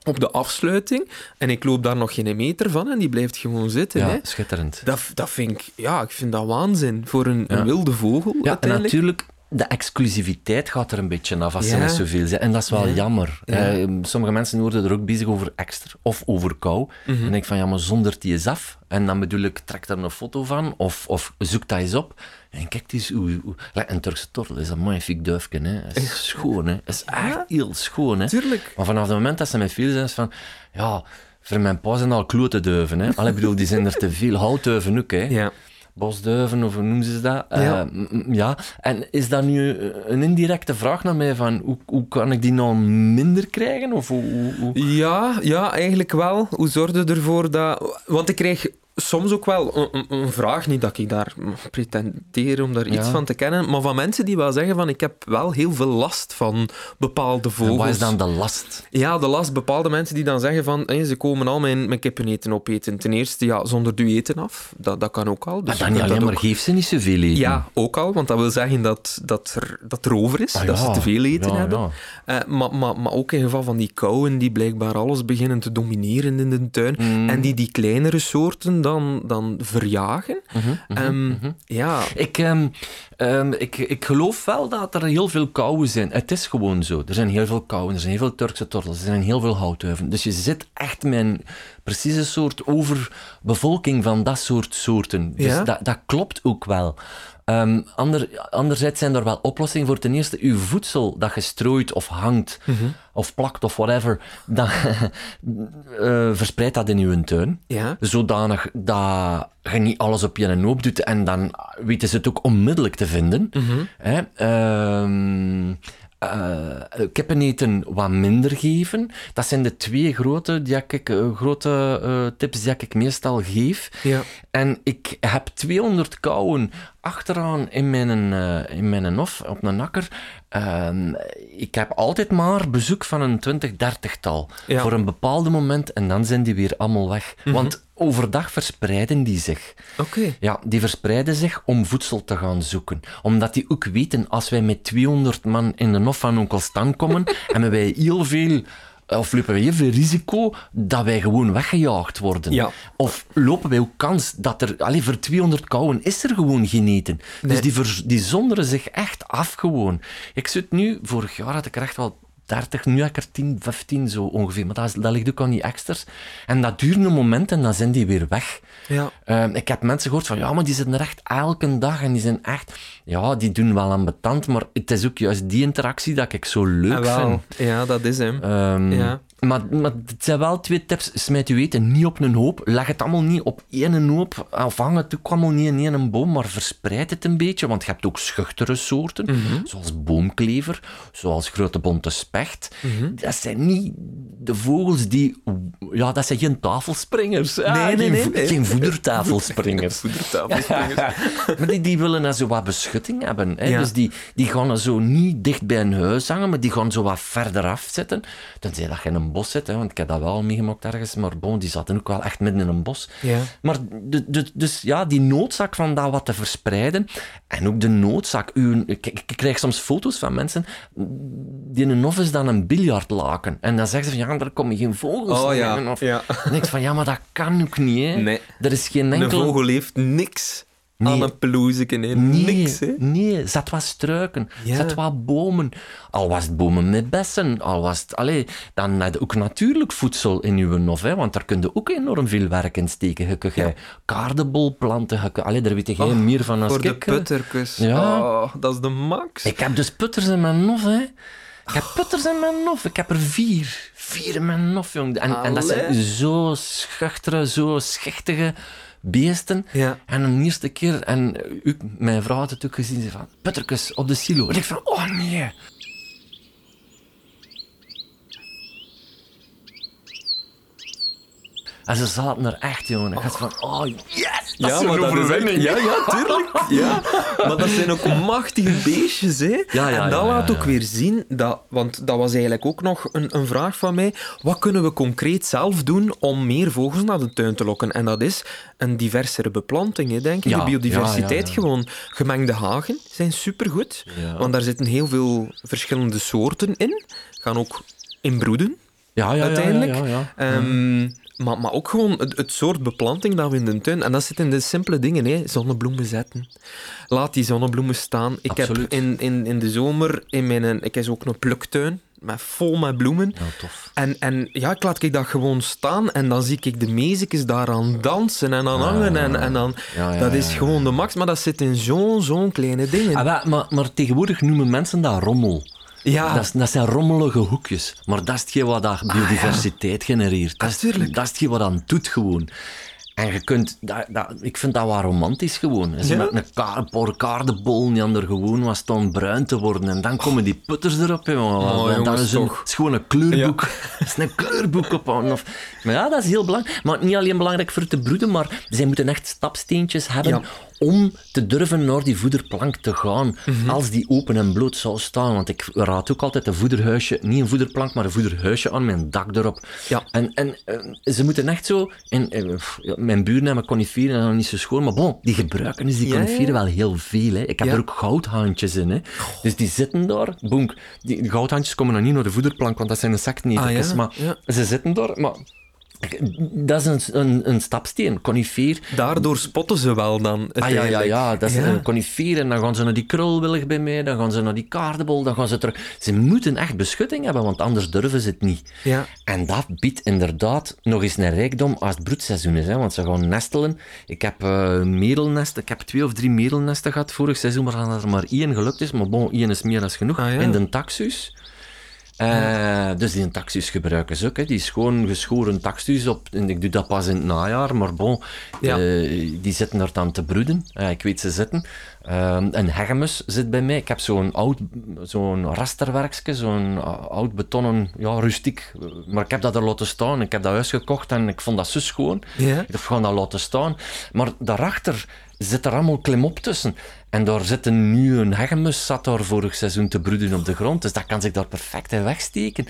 Op de afsluiting en ik loop daar nog geen meter van en die blijft gewoon zitten. Ja, hè. schitterend. Dat, dat vind ik, ja, ik vind dat waanzin voor een, Ja. een wilde vogel. Ja, en natuurlijk, de exclusiviteit gaat er een beetje af als ze met zoveel zijn. En dat is wel Ja. jammer. Ja. Eh, sommige mensen worden er ook bezig over extra of over kou. Mhm. En dan denk ik van, ja, maar zonder die eens af. En dan bedoel ik, trek daar een foto van of, of zoek dat eens op. En kijk eens hoe... hoe like, een Turkse tortel is een magnifiek duifje. Hè. Het is schoon, hè. Het is echt heel schoon, hè. Tuurlijk. Maar vanaf het moment dat ze met veel zijn, is van... Ja, voor mijn pa zijn al klote duiven, hè. Allee, ik bedoel, die zijn er te veel. Houtduiven ook, hè. Ja. Bosduiven, of hoe noemen ze dat? Ja. Eh, ja. En is dat nu een indirecte vraag naar mij van hoe, hoe kan ik die nou minder krijgen? Of hoe, hoe, hoe- Ja, ja, eigenlijk wel. Hoe zorg je ervoor dat... Want ik krijg soms ook wel een, een- een vraag, niet dat ik daar pretendeer om daar iets van te kennen, maar van mensen die wel zeggen van ik heb wel heel veel last van bepaalde En vogels. wat is dan de last? Ja, de last. Bepaalde mensen die dan zeggen van hé, ze komen al mijn, mijn kippeneten opeten. Ten eerste, ja, zonder du eten af. Dat, dat kan ook al. Dus Maar dan niet alleen maar, ook- geef ze niet zoveel eten. Ja, ook al, want dat wil zeggen dat, dat, er, dat er over is, Ah, dat ja. ze te veel eten Ja, hebben. Eh, maar, maar, maar ook in geval van die kauwen die blijkbaar alles beginnen te domineren in de tuin Mm. en die die kleinere soorten dan, dan verjagen. Mhm, Ehm, Ja, Ik, ehm, ehm, ik, ik geloof wel dat er heel veel kauwen zijn. Het is gewoon zo. Er zijn heel veel kauwen, er zijn heel veel Turkse tortels, er zijn heel veel houtduiven. Dus je zit echt met een precieze soort overbevolking van dat soort soorten. Dus Ja. dat, dat klopt ook wel. Ehm, ander, anderzijds zijn er wel oplossingen voor. Ten eerste, uw voedsel dat gestrooid of hangt, of plakt of whatever, dat, eh, verspreid dat in uw tuin. Ja. Zodanig dat je niet alles op je hoop doet en dan weten ze het ook onmiddellijk te vinden. Ehm, eh, kippeneten wat minder geven. Dat zijn de twee grote, die ik, eh, grote tips die ik meestal geef. Ja. En ik heb 200 kauwen achteraan in mijn, in mijn hof, op een akker. Ehm, ik heb altijd maar bezoek van een 20, 30-tal. Ja. Voor een bepaald moment en dan zijn die weer allemaal weg. Want overdag verspreiden die zich. Oké. Ja, die verspreiden zich om voedsel te gaan zoeken. Omdat die ook weten, als wij met 200 man in de hof van onkel Stan komen, hebben wij heel veel... Of lopen wij heel veel risico dat wij gewoon weggejaagd worden. Ja. Of lopen wij ook kans dat er... Allee, voor 200 kauwen is er gewoon geen eten. Nee. Dus die, vers- die zonderen zich echt af gewoon. Ik zit nu... Vorig jaar had ik er echt wel 30, nu heb ik er 10, 15 zo ongeveer. Maar dat, is, dat ligt ook aan die extras. En dat duurt een moment en dan zijn die weer weg. Ja. Ehm, ik heb mensen gehoord van, ja, maar die zitten er echt elke dag en die zijn echt... Ja, die doen wel aan betand, maar het is ook juist die interactie dat ik zo leuk Ah, vind. Ja, dat is hem. Ehm, Ja. Maar, maar het zijn wel twee tips. Smijt uw eten niet op een hoop. Leg het allemaal niet op één hoop. Of hang het ook allemaal niet in één boom, maar verspreid het een beetje. Want je hebt ook schuchtere soorten, Mhm. zoals boomklever, zoals grote bonte specht. Mhm. Dat zijn niet de vogels die... Ja, dat zijn geen tafelspringers. Ah, Nee, nee, geen, nee. Geen voedertafelspringers. Voedertafelspringers. maar die, die willen dan zo wat beschutting hebben. Hè? Ja. Dus die, die gaan er zo niet dicht bij een huis hangen, maar die gaan zo wat verder af zitten. Tenzij dat je in een bos zit, hè? want ik heb dat wel meegemaakt ergens. Maar bon, die zaten ook wel echt midden in een bos. Ja. Maar de, de- dus ja, die noodzaak van dat wat te verspreiden. En ook de noodzaak. Uw, ik, ik krijg soms foto's van mensen die in een is dan een biljartlaken. En dan zeggen ze van ja, daar komen geen vogels Oh meer ja, in. Of, ja. Denk ik van ja, maar dat kan ook niet. Hè? Nee. Er is geen Een enkele... vogel heeft niks Nee. aan een. Nee, Niks, hè. nee, zet wat struiken, Ja. zet wat bomen. Al was het bomen met bessen, al was het... Allee, dan heb je ook natuurlijk voedsel in je hof, hè, want daar kun je ook enorm veel werk in steken. Je kunt je kunt- allee, daar weet jij meer van als Voor de putterkus. Ja. Oh, dat is de max. Ik heb dus putters in mijn hof, hè. Ik heb putters in mijn hof. Ik heb er vier. Vier in mijn hof, jong. En, en dat zijn zo schuchtere, zo schichtige beesten. Ja. En een eerste keer, en mijn vrouw had het ook gezien, ze van, putterkus op de silo. En ik van, oh nee. En ze zaten er echt, jongen. Ik had van, oh yes, dat is een is overwinning. echt- ja, ja, tuurlijk. Ja. Maar dat zijn ook machtige beestjes, hè. Ja, ja, en dat ja, laat ja, ook ja. weer zien, dat, want dat was eigenlijk ook nog een, een vraag van mij. Wat kunnen we concreet zelf doen om meer vogels naar de tuin te lokken? En dat is een diversere beplanting, hè, denk ik. Ja, de biodiversiteit ja, ja, ja. gewoon. Gemengde hagen zijn supergoed, Ja. want daar zitten heel veel verschillende soorten in. Gaan ook inbroeden Ja, ja, ja, uiteindelijk. Ja, ja, ja. Ehm, maar, maar ook gewoon het, het soort beplanting dat we in de tuin... En dat zit in de simpele dingen, hè. Zonnebloemen zetten. Laat die zonnebloemen staan. Ik Absoluut. heb in, in, in de zomer... In mijn, ik heb ook een pluktuin. Met, vol met bloemen. Ja, tof. En, en ja, ik laat ik dat gewoon staan en dan zie ik de meisjes daaraan dansen en aan hangen. En, en dan, dat is gewoon de max, maar dat zit in zo'n zo'n kleine dingen. Ah, maar, maar tegenwoordig noemen mensen dat rommel. Ja, Dat, dat zijn rommelige hoekjes. Maar dat is hetgeen wat dat biodiversiteit genereert. Dat is, Ah, dat is hetgeen wat dat doet gewoon. En je kunt... Dat, dat, ik vind dat wel romantisch gewoon. Ze Ja? met een, ka- een paar kaardenbollen die aan er gewoon was staan bruin te worden. En dan komen die putters erop. jongen. Oh, en dat is, een, is gewoon een kleurboek. Het is een kleurboek op. Of, maar ja, dat is heel belangrijk. Maar niet alleen belangrijk voor te broeden, maar zij moeten echt stapsteentjes hebben Ja. Om te durven naar die voederplank te gaan. Mhm. Als die open en bloot zou staan. Want ik raad ook altijd een voederhuisje, niet een voederplank, maar een voederhuisje aan mijn dak erop. Ja. En, en eh, ze moeten echt zo... En, eh, mijn buren hebben coniferen en is niet zo schoon, maar bon, die gebruiken dus die coniferen ja. wel heel veel. Hè. Ik heb Ja. er ook goudhaantjes in. Hè. Dus die zitten daar, boenk. Die goudhaantjes komen dan niet naar de voederplank, want dat zijn insectenetertjes. Ah? Maar ze zitten daar, maar Dat is een, een, een stapsteen, conifeer. Daardoor spotten ze wel dan. Ah ja, ja, ja, dat is Ja. een conifeer en dan gaan ze naar die krulwillig bij mij, dan gaan ze naar die kaardebol, dan gaan ze terug. Ze moeten echt beschutting hebben, want anders durven ze het niet. Ja. En dat biedt inderdaad nog eens een rijkdom als het broedseizoen is, hè, want ze gaan nestelen. Ik heb eh merelnesten, ik heb twee of drie merelnesten gehad vorig seizoen, maar er maar één gelukt is, maar bon, één is meer dan genoeg, Ah, ja. in de taxus. Eh, dus die taxus gebruiken ze ook. Hè. Die is gewoon geschoren taxus op. En ik doe dat pas in het najaar, maar bon, Ja. eh, die zitten er dan te broeden. Eh, ik weet ze zitten. Een hegemus zit bij mij. Ik heb zo'n oud, zo'n rasterwerkje, zo'n oud betonnen, ja, rustiek. Maar ik heb dat er laten staan. Ik heb dat huis gekocht en ik vond dat zo schoon. Ja. Ik dacht, we gaan dat laten staan. Maar daarachter zit er allemaal klimop tussen. En daar zit nu een hegemus zat daar vorig seizoen te broeden op de grond. Dus dat kan zich daar perfect in wegsteken.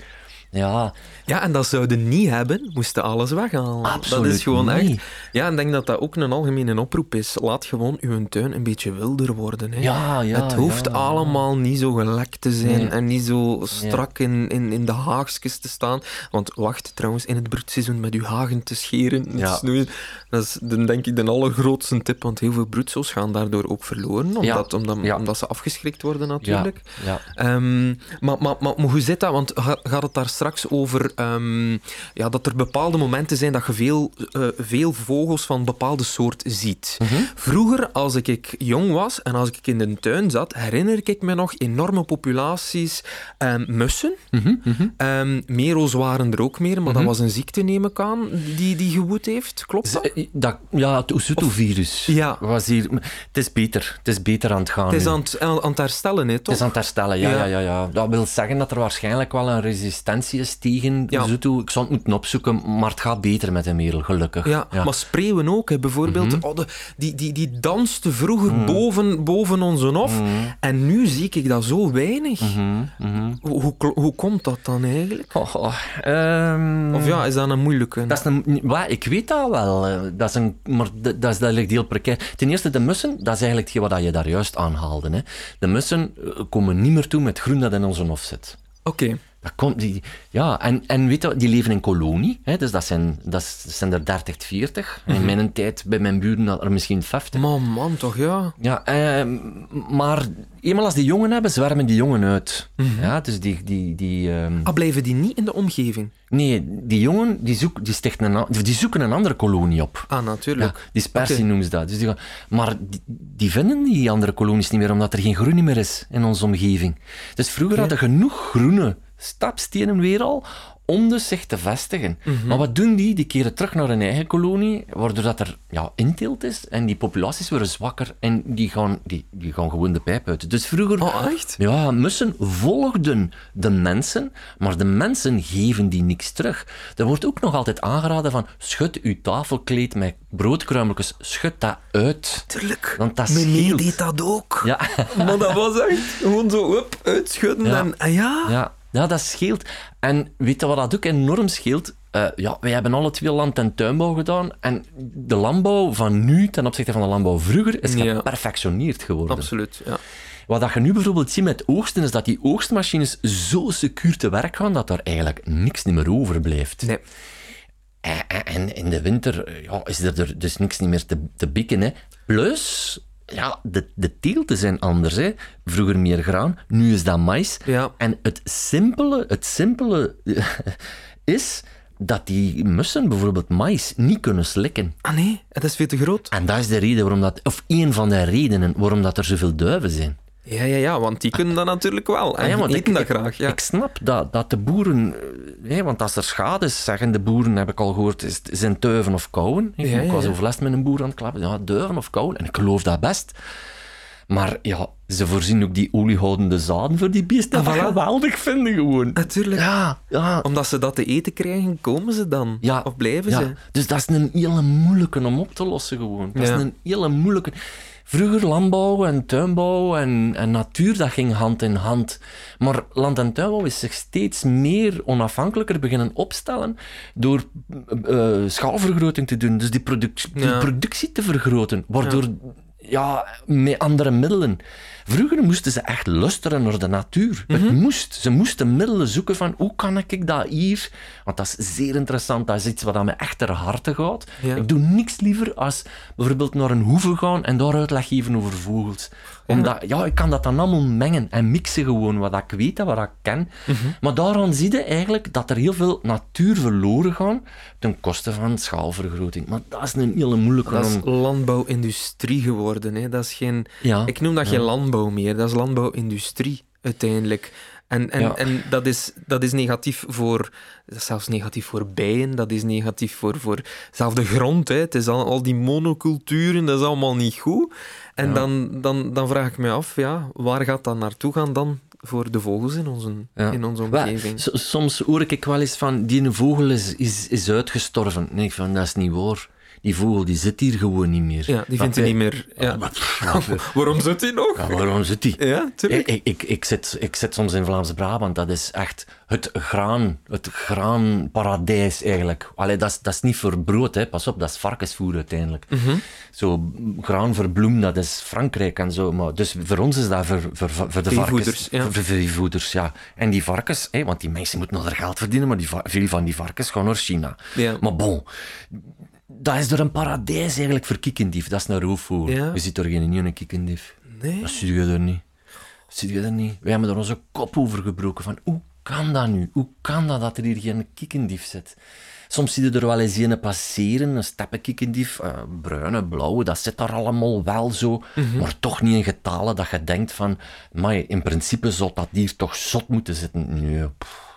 Ja, Ja, en dat zouden niet hebben, moesten alles weghalen. dat Absoluut is gewoon niet. echt... Ja, en ik denk dat dat ook een algemene oproep is. Laat gewoon uw tuin een beetje wilder worden. Hè. Ja, ja, het hoeft ja. allemaal niet zo gelekt te zijn Nee. en niet zo strak in, in, in de haagjes te staan. Want wacht trouwens in het broedseizoen met uw hagen te scheren Ja. snoeien. Dat is dan denk ik de allergrootste tip, want heel veel broedsoos gaan daardoor ook verloren, omdat, omdat, ze afgeschrikt worden natuurlijk. ja. Ehm, maar, maar, maar, maar hoe zit dat? Want ga- gaat het daar straks over ehm, ja, dat er bepaalde momenten zijn dat je veel, eh, veel vogels van bepaalde soort ziet? Mhm. Vroeger, als ik, ik jong was en als ik in de tuin zat, herinner ik me nog enorme populaties ehm, mussen. Mhm, Ehm, merels waren er ook meer, maar dat was een ziekte, neem ik aan, die, die gewoed heeft. Klopt dat? Z- Dat, ja, het Oesuto-virus Ja. was hier... Het is beter. Het is beter aan het gaan Het is aan het, aan het herstellen, hè, Het toch? is aan het herstellen, ja, Ja. ja. Ja, ja, Dat wil zeggen dat er waarschijnlijk wel een resistentie tegen Ja. Oesuto. Ik zou het moeten opzoeken, maar het gaat beter met de merel, gelukkig. Ja, maar spreeuwen ook. Hè. Bijvoorbeeld, Mhm. oh, de, die, die, die danste vroeger boven, boven onze hof. Mhm. En nu zie ik dat zo weinig. Mhm, mhm. Hoe, hoe, hoe komt dat dan eigenlijk? Oh, oh, ehm, Of ja, is dat een moeilijke? Dat is een, ik weet dat wel, eh, dat is een, maar dat, dat, is, ligt heel precair. Ten eerste, de mussen, dat is eigenlijk hetgeen wat je daar juist aanhaalde. Hè. De mussen eh, komen niet meer toe met groen dat in onze hof zit. Oké. Dat komt, die, ja, en, en weet je, die leven in kolonie. Hè, dus dat zijn, dat zijn er 30, 40. In mijn tijd, bij mijn buren, er misschien 50. Man, man, toch ja. Ja, eh, maar eenmaal als die jongen hebben, zwermen die jongen uit. Ja, dus die... die, die ehm, Ah, blijven die niet in de omgeving? nee, die jongen die, zoek, die, stichten een, die zoeken een andere kolonie op. Ah, Ja, natuurlijk. dispersie Oké. noemen ze dat. Dus die gaan, maar die, die vinden die andere kolonies niet meer, omdat er geen groen meer is in onze omgeving. Dus vroeger hadden genoeg groene stapstenen weer al om dus zich te vestigen. Mhm. Maar wat doen die? Die keren terug naar hun eigen kolonie, waardoor dat er ja, inteelt is en die populaties worden zwakker en die gaan, die, die gaan gewoon de pijp uit. Dus vroeger... Oh, echt? Ja, mussen volgden de mensen, maar de mensen geven die niks terug. Er wordt ook nog altijd aangeraden van, schud uw tafelkleed met broodkruimeltjes, schud dat uit. Tuurlijk. Want dat Meneer deed dat ook. Ja, Maar dat was echt gewoon zo up, uitschudden. Ja. En, ah, ja. ja, ja, dat scheelt. En weet je wat dat ook enorm scheelt? Eh, ja, wij hebben alle twee land- en tuinbouw gedaan. En de landbouw van nu ten opzichte van de landbouw vroeger is Ja. geperfectioneerd geworden. Absoluut, ja. Wat dat je nu bijvoorbeeld ziet met oogsten, is dat die oogstmachines zo secuur te werk gaan dat er eigenlijk niks niet meer overblijft. Nee. En, en- en in de winter eh, ja, is er dus niks niet meer te, te bikken. Hè. Plus, ja, de, de teelten zijn anders. Hè. Vroeger meer graan, nu is dat mais. Ja. En het simpele, het simpele is dat die mussen bijvoorbeeld mais niet kunnen slikken. Ah nee, het is veel te groot. En dat is de reden waarom dat, of één van de redenen waarom dat er zoveel duiven zijn. Ja, ja, ja, want die kunnen dat natuurlijk wel. En Ah ja, want eten ik, dat graag, ja. Ik snap dat, dat de boeren... eh, hè, want als er schade is, zeggen de boeren, heb ik al gehoord, is, zijn duiven of kauwen. Ik, Ja, ik was overlast met een boer aan het klappen. Ja, duiven of kauwen. En ik geloof dat best. Maar ja, ze voorzien ook die oliehoudende zaden voor die beesten. Ah, Dat voilà. geweldig vinden gewoon. Natuurlijk. Ja, ja. Omdat ze dat te eten krijgen, komen ze dan? Ja, Of blijven ja. ze? Dus dat is een hele moeilijke om op te lossen gewoon. Dat is een hele moeilijke... Vroeger landbouw en tuinbouw en, en natuur, dat ging hand in hand. Maar land- en tuinbouw is zich steeds meer onafhankelijker beginnen opstellen door eh, schaalvergroting te doen. Dus die, die Ja. productie te vergroten. Waardoor ja, met andere middelen. Vroeger moesten ze echt luisteren naar de natuur. Het Mhm. moest. Ze moesten middelen zoeken van hoe kan ik dat hier... Want dat is zeer interessant. Dat is iets wat aan me echt ter harte gaat. Ja. Ik doe niks liever als bijvoorbeeld naar een hoeve gaan en daar uitleg geven over vogels. Omdat, ja, ik kan dat dan allemaal mengen en mixen gewoon, wat ik weet en wat ik ken. Mhm. Maar daaraan zie je eigenlijk dat er heel veel natuur verloren gaat ten koste van schaalvergroting. Maar dat is een hele moeilijke... Dat is landbouwindustrie geworden. Hè. Dat is geen, Ja. Ik noem dat geen landbouw meer, dat is landbouwindustrie uiteindelijk. En, en, Ja. en dat, is, dat is negatief voor, zelfs negatief voor bijen, dat is negatief voor, voor zelfs de grond. Hè. Het is al, al die monoculturen, dat is allemaal niet goed. En Ja. dan, dan, dan vraag ik me af, ja, waar gaat dat naartoe gaan dan voor de vogels in onze, Ja. in onze omgeving? soms hoor ik wel eens van, die vogel is, is, is uitgestorven. Nee, van, dat is niet waar. Die vogel die zit hier gewoon niet meer. Ja, die vindt hij niet meer... Ja. Maar, pff, ja, Waarom zit hij nog? ja, waarom zit die? Ja, Ik, tuurlijk. ik, ik, ik, zit, ik zit soms in Vlaams-Brabant, dat is echt het graan, het graanparadijs eigenlijk. Allee, dat, is, dat is niet voor brood, hè. pas op, dat is varkensvoer uiteindelijk. Mhm. Zo graan verbloemd, dat is Frankrijk en zo. Maar, dus voor ons is dat voor, voor, voor de varkens. ja. Voor, voor veevoeders, ja. En die varkens, hè, want die mensen moeten nog er geld verdienen, maar die, veel van die varkens gaan naar China. Ja. Maar bon, dat is er een paradijs eigenlijk voor kikkendief. Dat is een roofvogel. Ja. Je ziet er geen nieuwe kikkendief. Nee. Dat zie je er niet. Zie je er niet. Wij hebben er onze kop over gebroken. Van, hoe kan dat nu? Hoe kan dat dat er hier geen kikkendief zit? Soms zie je er wel eens een passeren, een steppenkikkendief, eh, bruine, blauwe, dat zit daar allemaal wel zo, maar toch niet in getalen dat je denkt van, maar in principe zou dat hier toch zot moeten zitten. Nee, pff,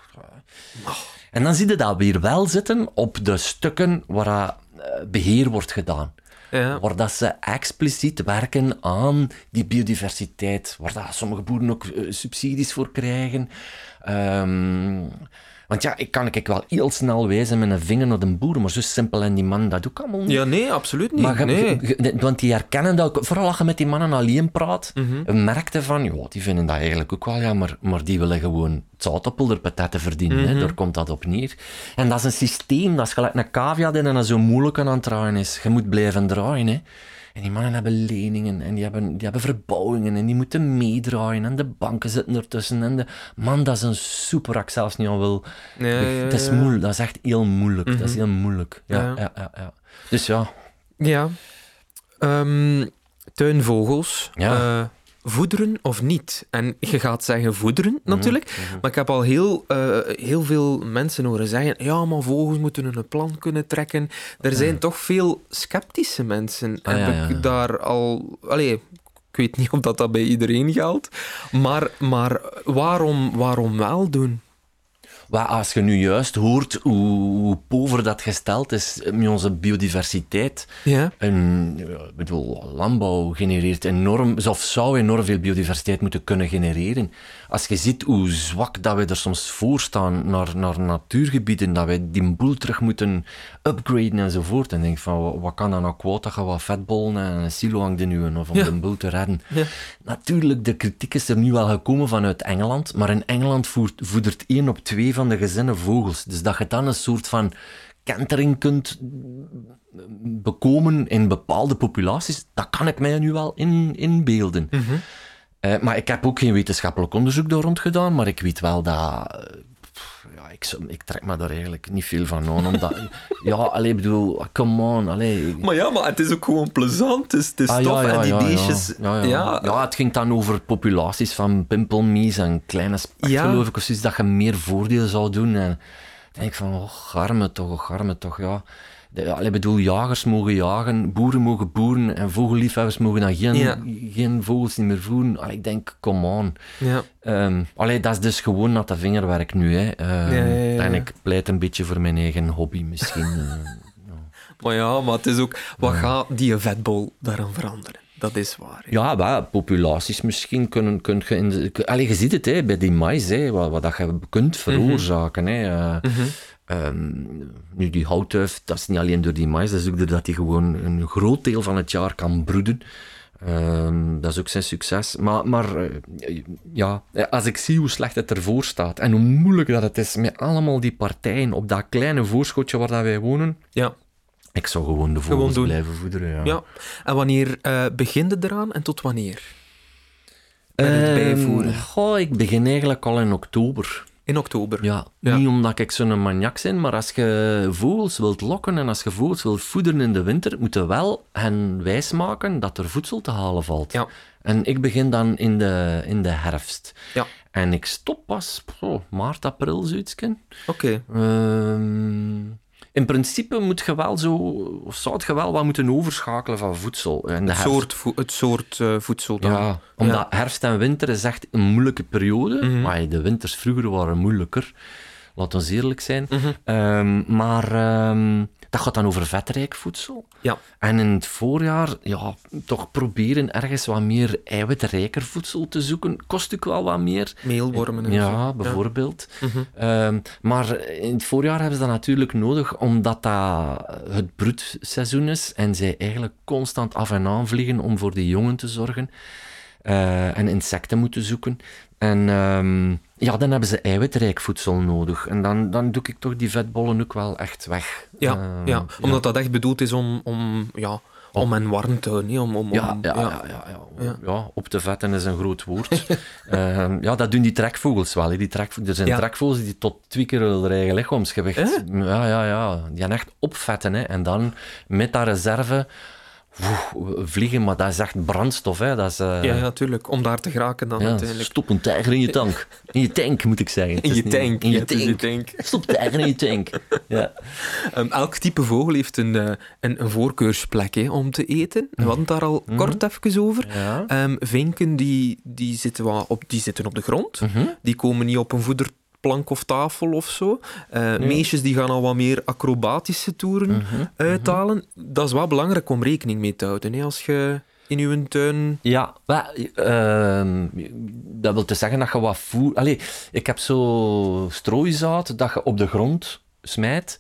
en dan zie je dat weer wel zitten op de stukken waar beheer wordt gedaan. Ja. Waar dat ze expliciet werken aan die biodiversiteit. Waar dat sommige boeren ook eh, subsidies voor krijgen. Ehm, want ja, ik kan ik wel heel snel wijzen met een vinger naar de boer, maar zo simpel en die man dat doe ik allemaal niet. Ja, nee, absoluut niet. Maar nee. want die herkennen dat ook. Vooral als je met die mannen alleen praat, Mhm. je merkte van, ja, die vinden dat eigenlijk ook wel, ja, maar, maar die willen gewoon het zout op de patatten verdienen. Mhm. hè. Daar komt dat op neer. En dat is een systeem, dat is gelijk een cavia die dan zo moeilijk aan het draaien is. Je moet blijven draaien, hè. En die mannen hebben leningen en die hebben, die hebben verbouwingen en die moeten meedraaien en de banken zitten ertussen. En de... Man, dat is een super ik zelfs niet aan wil. Ja, ja, Het is. Mhm. moeilijk, dat is echt heel moeilijk. Dat is heel moeilijk. Ja, Ja. ja. Ja, ja, Dus ja, Ja. Ehm, tuinvogels. Ja. eh, voederen of niet? En je gaat zeggen voederen, Mhm, natuurlijk. Maar ik heb al heel, eh, heel veel mensen horen zeggen... Ja, maar vogels moeten hun plan kunnen trekken. Er zijn toch veel sceptische mensen. Ah, heb ja, ja, ik daar al... Allee, ik weet niet of dat, dat bij iedereen geldt. Maar, maar waarom, waarom wel doen? Maar als je nu juist hoort hoe, pover dat gesteld is met onze biodiversiteit. Ja. En, ik bedoel, landbouw genereert enorm, of zou enorm veel biodiversiteit moeten kunnen genereren. Als je ziet hoe zwak dat wij er soms voor staan naar, naar natuurgebieden, dat wij die boel terug moeten upgraden enzovoort. En denk van, wat, wat kan dat nou dat je wat vetbollen en een silo hangt in of om Ja. de boel te redden. Ja. Natuurlijk, de kritiek is er nu wel gekomen vanuit Engeland, maar in Engeland voert, voedert één op twee van de gezinnen vogels. Dus dat je dan een soort van kentering kunt bekomen in bepaalde populaties, dat kan ik mij nu wel in, inbeelden. Eh, maar ik heb ook geen wetenschappelijk onderzoek daar rond gedaan, maar ik weet wel dat... pff, Ja, ik, ik trek me daar eigenlijk niet veel van aan, omdat... ja, alleen bedoel, come on, allee... Maar ja, maar het is ook gewoon plezant. Het is, het is Ah, tof. ja, ja, en die ja, ja. beestjes... Ja, ja. ja. Ja, het ging dan over populaties van pimpelmies en kleine spek, Ja. geloof ik, of zoiets, dat je meer voordeel zou doen. En dan denk ik van, oh, garme toch, oh, garme toch, ja. De, ik bedoel, jagers mogen jagen, boeren mogen boeren en vogelliefhebbers mogen dan geen, Ja. geen vogels niet meer voeren. Allee, ik denk, come on. ja. Ehm, allee, dat is dus gewoon natte vingerwerk nu. Hè. Ehm, Ja. En ik pleit een beetje voor mijn eigen hobby misschien. eh. Maar ja, maar het is ook... Wat gaat die vetbol daaraan veranderen? Dat is waar. Ja, wel, populaties misschien kunnen... Kun je, in de- allee, je ziet het hè, bij die mais, hè, wat, wat dat je kunt veroorzaken. Hè. Eh, ehm, nu, die houtduif, dat is niet alleen door die mais, dat is ook doordat hij gewoon een groot deel van het jaar kan broeden. Ehm, dat is ook zijn succes. Maar, maar eh, ja, als ik zie hoe slecht het ervoor staat en hoe moeilijk dat het is met allemaal die partijen op dat kleine voorschotje waar dat wij wonen, Ja. Ik zou gewoon de vogels blijven voederen, ja. Ja. En wanneer eh begin je eraan en tot wanneer? Met het Ehm, bijvoeren. goh, ik begin eigenlijk al in oktober. In oktober. Ja, Ja. niet omdat ik zo'n maniak ben, maar als je vogels wilt lokken en als je vogels wilt voederen in de winter, moet je wel hen wijsmaken dat er voedsel te halen valt. Ja. En ik begin dan in de, in de herfst. Ja. En ik stop pas oh, maart, april, zoiets. Oké. Ehm, in principe moet je wel zo, of zou je wel wat moeten overschakelen van voedsel. In de Het soort, vo- het soort eh, voedsel dan. Ja, omdat herfst en winter is echt een moeilijke periode. Mhm. Maar de winters vroeger waren moeilijker. Laat ons eerlijk zijn. Mhm. Ehm, maar ehm, dat gaat dan over vetrijk voedsel. Ja. En in het voorjaar, ja, toch proberen ergens wat meer eiwitrijker voedsel te zoeken. Kost ook wel wat meer. Meelwormen en Ja, zo. bijvoorbeeld. Mhm. Ehm, maar in het voorjaar hebben ze dat natuurlijk nodig, omdat dat het broedseizoen is en zij eigenlijk constant af en aan vliegen om voor die jongen te zorgen eh, en insecten moeten zoeken. En ehm, ja, dan hebben ze eiwitrijk voedsel nodig. En dan, dan doe ik toch die vetbollen ook wel echt weg. Ja, Ehm, ja, omdat dat echt bedoeld is om, om, ja, om hen warm te houden. Om, om, Ja, ja, ja. Ja, ja, op te vetten is een groot woord. Ehm, ja, dat doen die trekvogels wel. hè. Die trekvo- er zijn trekvogels die tot twee keer hun eigen lichaamsgewicht... Ja, ja, ja. Die gaan echt opvetten. Hè. En dan met dat reserve vliegen, maar dat is echt brandstof. Hè. Dat is, eh, Ja, ja, tuurlijk. Om daar te geraken dan ja, uiteindelijk. stop een tijger in je tank. In je tank, moet ik zeggen. In je tank. In je tank. Stop tijger in je tank. Ja. Ehm, elk type vogel heeft een, eh, een, een voorkeursplek hè, om te eten. We hadden het daar al kort even over. Ehm, vinken die, die, zitten wat op, die zitten op de grond. Mhm. Die komen niet op een voederplank of tafel of zo. Eh, Meisjes die gaan al wat meer acrobatische toeren Mhm. uithalen. Dat is wel belangrijk om rekening mee te houden. Hè, als je in je tuin... Ja, maar, ehm, dat wil te zeggen dat je wat voer... Allee, ik heb zo strooizaad dat je op de grond smijt.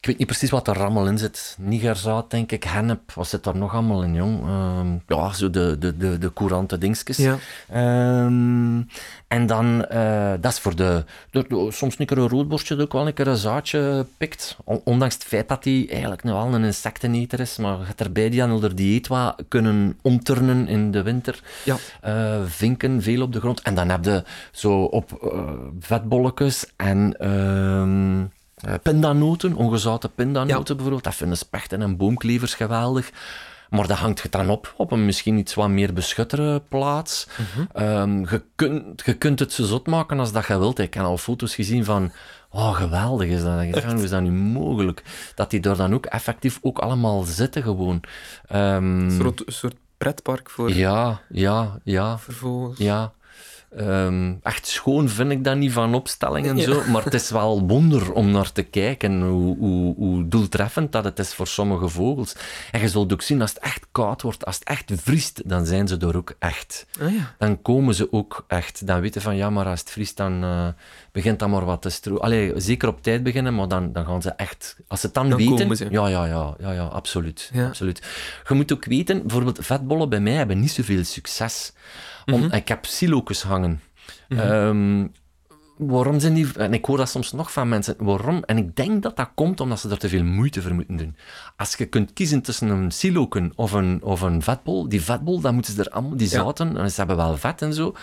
Ik weet niet precies wat er allemaal in zit. Nigerzaad, denk ik, hennep. Wat zit daar nog allemaal in, jong? Ehm, ja, zo de, de, de, de courante dingetjes. Ja. Ehm, en dan, eh, dat is voor de, de- de- Soms een keer een roodborstje ook wel een keer een zaadje pikt. On- ondanks het feit dat hij eigenlijk nog wel een insecteneter is. Maar je hebt erbij die aan onder dieet wat kunnen omturnen in de winter. Ja. Eh, vinken, veel op de grond. En dan heb je zo op eh, vetbolletjes en... ehm eh, pindanoten, ongezouten pindanoten bijvoorbeeld. Dat vinden spechten en boomklevers geweldig. Maar dat hangt je dan op, op een misschien iets wat meer beschuttere plaats. Ehm, je, kunt, je kunt het zo zot maken als dat je wilt. Ik heb al foto's gezien van... Oh, geweldig is dat. Ik Hoe is dat nu mogelijk? Dat die er dan ook effectief ook allemaal zitten gewoon. Ehm, Een soort, een soort pretpark voor, ja, ja, ja. voor vogels. Ja. Ehm, echt schoon vind ik dat niet van opstelling en Ja. zo, maar het is wel wonder om naar te kijken hoe, hoe, hoe doeltreffend dat het is voor sommige vogels. En je zult ook zien, als het echt koud wordt, als het echt vriest, dan zijn ze er ook echt. Ah, ja. Dan komen ze ook echt. Dan weten van, ja, maar als het vriest, dan eh, begint dat maar wat te. Allee, zeker op tijd beginnen, maar dan, dan gaan ze echt... Als ze het dan, Dan weten... ze. Ja, ja, ja, ja, ja absoluut, Ja. absoluut. Je moet ook weten, bijvoorbeeld vetbollen bij mij hebben niet zoveel succes. Om, Mhm. Ik heb silo's hangen. Ehm, waarom zijn die... En ik hoor dat soms nog van mensen. Waarom? En ik denk dat dat komt omdat ze er te veel moeite voor moeten doen. Als je kunt kiezen tussen een siloken of een, of een vetbol, die vetbol, dan moeten ze er allemaal... Die Ja. zouten, en ze hebben wel vet en zo.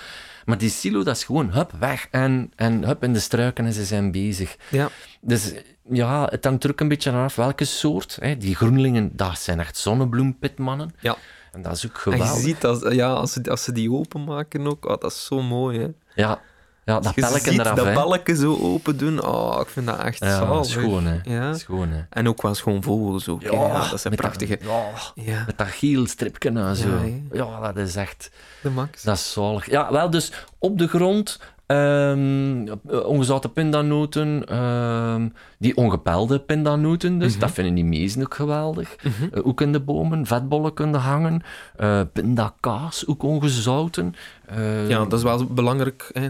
Maar die silo, dat is gewoon hup, weg. En, en hup, in de struiken en ze zijn bezig. Ja. Dus ja, het hangt er ook een beetje af welke soort. Hè. Die groenlingen, dat zijn echt zonnebloempitmannen. ja. En dat is ook En geweldig. je ziet, als, ja, als, ze, als ze die openmaken ook, oh, dat is zo mooi, hè. Ja, ja dat pelletje ziet eraf, dat balken zo open doen, oh, ik vind dat echt Ja, zalig. schoon, hè. Ja. Schoon, hè. En ook wel schoon vogels ook, hè. ja, dat zijn prachtige... Dat, ja, Ja, met dat geel stripje en zo. Ja. Ja, dat is echt... de max. Dat is zalig. Ja, wel, dus op de grond... ehm ongezouten pindanoten, ehm, die ongepelde pindanoten, dus Mhm. dat vinden die meesten ook geweldig. Eh, ook in de bomen, vetbollen kunnen hangen, eh pindakaas, ook ongezouten. Eh, Ja, dat is wel belangrijk, hè.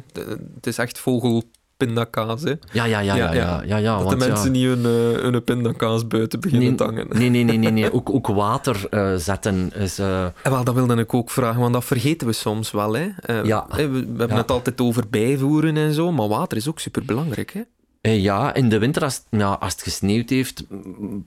Het is echt vogelpindakaas, hè. ja, ja, ja, ja, ja, ja, ja, dat de want ja. mensen niet hun, eh, hun pindakaas buiten beginnen te hangen. Nee, nee, nee, nee, nee. Ook, ook water eh, zetten is... eh, En wel, dat wilde ik ook vragen, want dat vergeten we soms wel. Hè. Ja. we, we hebben het altijd over bijvoeren en zo, maar water is ook superbelangrijk. Hè. Ja, in de winter, als, het- ja, als het gesneeuwd heeft,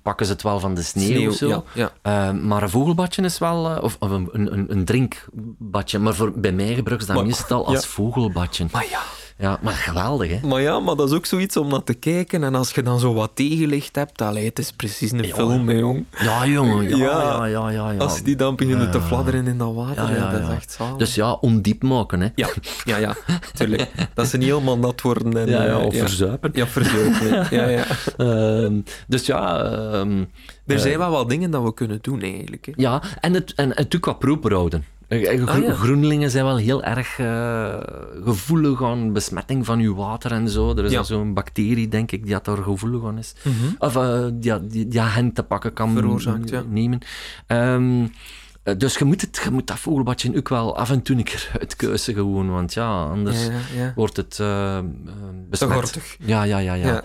pakken ze het wel van de sneeuw, Sneeuw, of zo. ja, ja. Maar een vogelbadje is wel... of of een, een, een drinkbadje. Maar voor, bij mij gebruiken ze dat Maar- meestal als vogelbadje. Maar ja. Ja, maar geweldig, hè? Maar ja, maar dat is ook zoiets om naar te kijken. En als je dan zo wat tegenlicht hebt, allee, het is precies een film, hè, jong. Ja, jongen. Ja, ja, Ja. ja, ja. Als die dan beginnen te fladderen in dat water, Ja, dat is echt zalig. Dus ja, ondiep maken, hè. Ja, ja, ja, tuurlijk. Dat ze niet helemaal nat worden. En, Ja, ja, eh, of verzuipen. Ja, verzuipen. ja, ja. Ehm, dus ja... ehm, Er eh, zijn wel wat dingen dat we kunnen doen, eigenlijk. Hè. Ja, en het, en, en natuurlijk wat proper houden. Eh, eh, Ah, ja. Groenlingen zijn wel heel erg eh, gevoelig aan besmetting van uw water en zo. Er is Ja. zo'n bacterie, denk ik, die dat daar gevoelig aan is. Mhm. Of eh, die, die, die hen te pakken kan Veroorzaakt, ja. nemen. Ehm, eh, dus je moet, het, je moet dat vogelbadje ook wel af en toe een keer uitkuisen gewoon, want ja, anders Ja, ja, ja. wordt het Te besmet. gortig. Ja, ja, ja. ja. Ja.